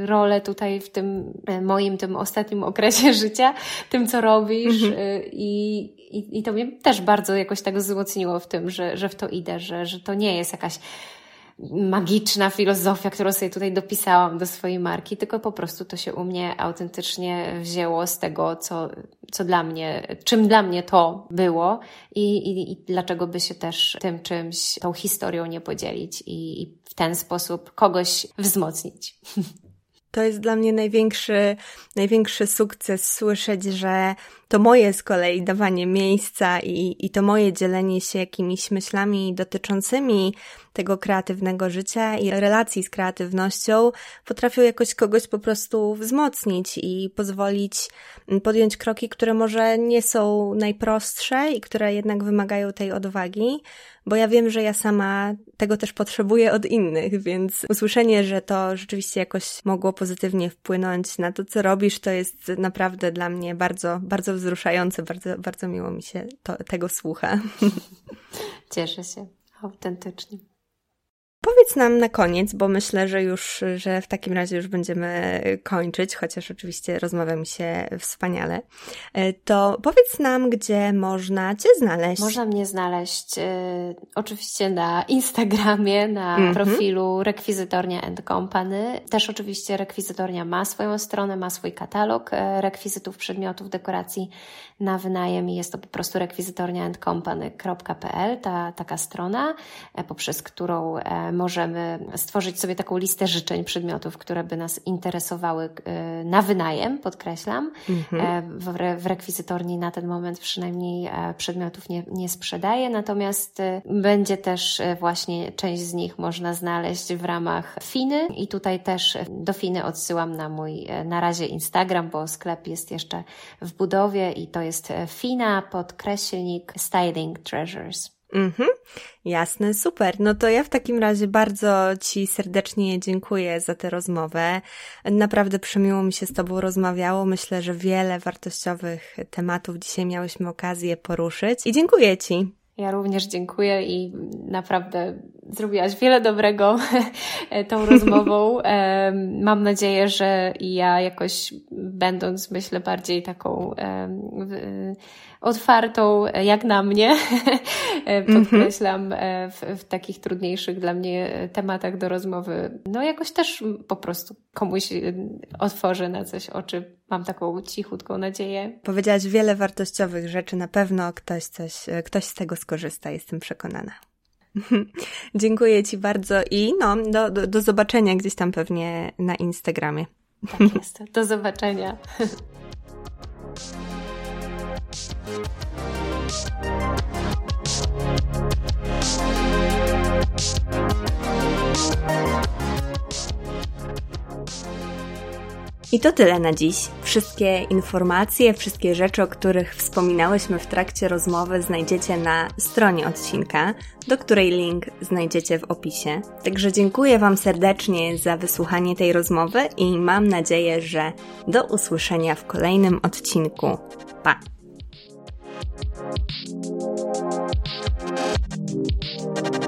rolę tutaj w tym e, moim, tym ostatnim okresie życia, tym co robisz mhm. i, i, i to mnie też bardzo jakoś tak wzmocniło w tym, że, że w to idę, że, że to nie jest jakaś magiczna filozofia, którą sobie tutaj dopisałam do swojej marki, tylko po prostu to się u mnie autentycznie wzięło z tego, co, co dla mnie, czym dla mnie to było i, i, i dlaczego by się też tym czymś, tą historią nie podzielić i, i w ten sposób kogoś wzmocnić. To jest dla mnie największy, największy sukces słyszeć, że to moje z kolei dawanie miejsca i, i to moje dzielenie się jakimiś myślami dotyczącymi tego kreatywnego życia i relacji z kreatywnością potrafią jakoś kogoś po prostu wzmocnić i pozwolić podjąć kroki, które może nie są najprostsze i które jednak wymagają tej odwagi, bo ja wiem, że ja sama tego też potrzebuję od innych, więc usłyszenie, że to rzeczywiście jakoś mogło pozytywnie wpłynąć na to, co robisz, to jest naprawdę dla mnie bardzo, bardzo wzruszające, bardzo, bardzo miło mi się to, tego słucha. Cieszę się, autentycznie. Powiedz nam na koniec, bo myślę, że już, że w takim razie już będziemy kończyć, chociaż oczywiście rozmawia mi się wspaniale. E, to powiedz nam, gdzie można Cię znaleźć. Można mnie znaleźć y, oczywiście na Instagramie, na mm -hmm. profilu Rekwizytornia and Company. Też oczywiście Rekwizytornia ma swoją stronę, ma swój katalog e, rekwizytów, przedmiotów, dekoracji na wynajem i jest to po prostu rekwizytorniaandcompany.pl, ta taka strona, poprzez którą możemy stworzyć sobie taką listę życzeń przedmiotów, które by nas interesowały e, na wynajem, podkreślam. Mhm. E, w, w rekwizytorni na ten moment przynajmniej e, przedmiotów nie, nie sprzedaję, natomiast będzie też właśnie część z nich można znaleźć w ramach Finy i tutaj też do Finy odsyłam na mój na razie Instagram, bo sklep jest jeszcze w budowie i to jest Fina podkreślnik Styling Treasures. Mhm, jasne, super. No to ja w takim razie bardzo Ci serdecznie dziękuję za tę rozmowę. Naprawdę przemiło mi się z Tobą rozmawiało. Myślę, że wiele wartościowych tematów dzisiaj miałyśmy okazję poruszyć i dziękuję Ci. Ja również dziękuję i naprawdę zrobiłaś wiele dobrego tą rozmową. Mam nadzieję, że ja jakoś będąc, myślę, bardziej taką otwartą, jak na mnie, mhm. podkreślam, e, w, w, takich trudniejszych dla mnie tematach do rozmowy. No jakoś też po prostu komuś e, otworzę na coś oczy. Mam taką cichutką nadzieję. Powiedziałaś wiele wartościowych rzeczy. Na pewno ktoś, coś, e, ktoś z tego skorzysta, jestem przekonana. Dziękuję Ci bardzo i no, do, do, do zobaczenia gdzieś tam pewnie na Instagramie. Tak jest. Do zobaczenia. I to tyle na dziś. Wszystkie informacje, wszystkie rzeczy, o których wspominałyśmy w trakcie rozmowy, znajdziecie na stronie odcinka, do której link znajdziecie w opisie. Także dziękuję Wam serdecznie za wysłuchanie tej rozmowy i mam nadzieję, że do usłyszenia w kolejnym odcinku. Pa! Thank you.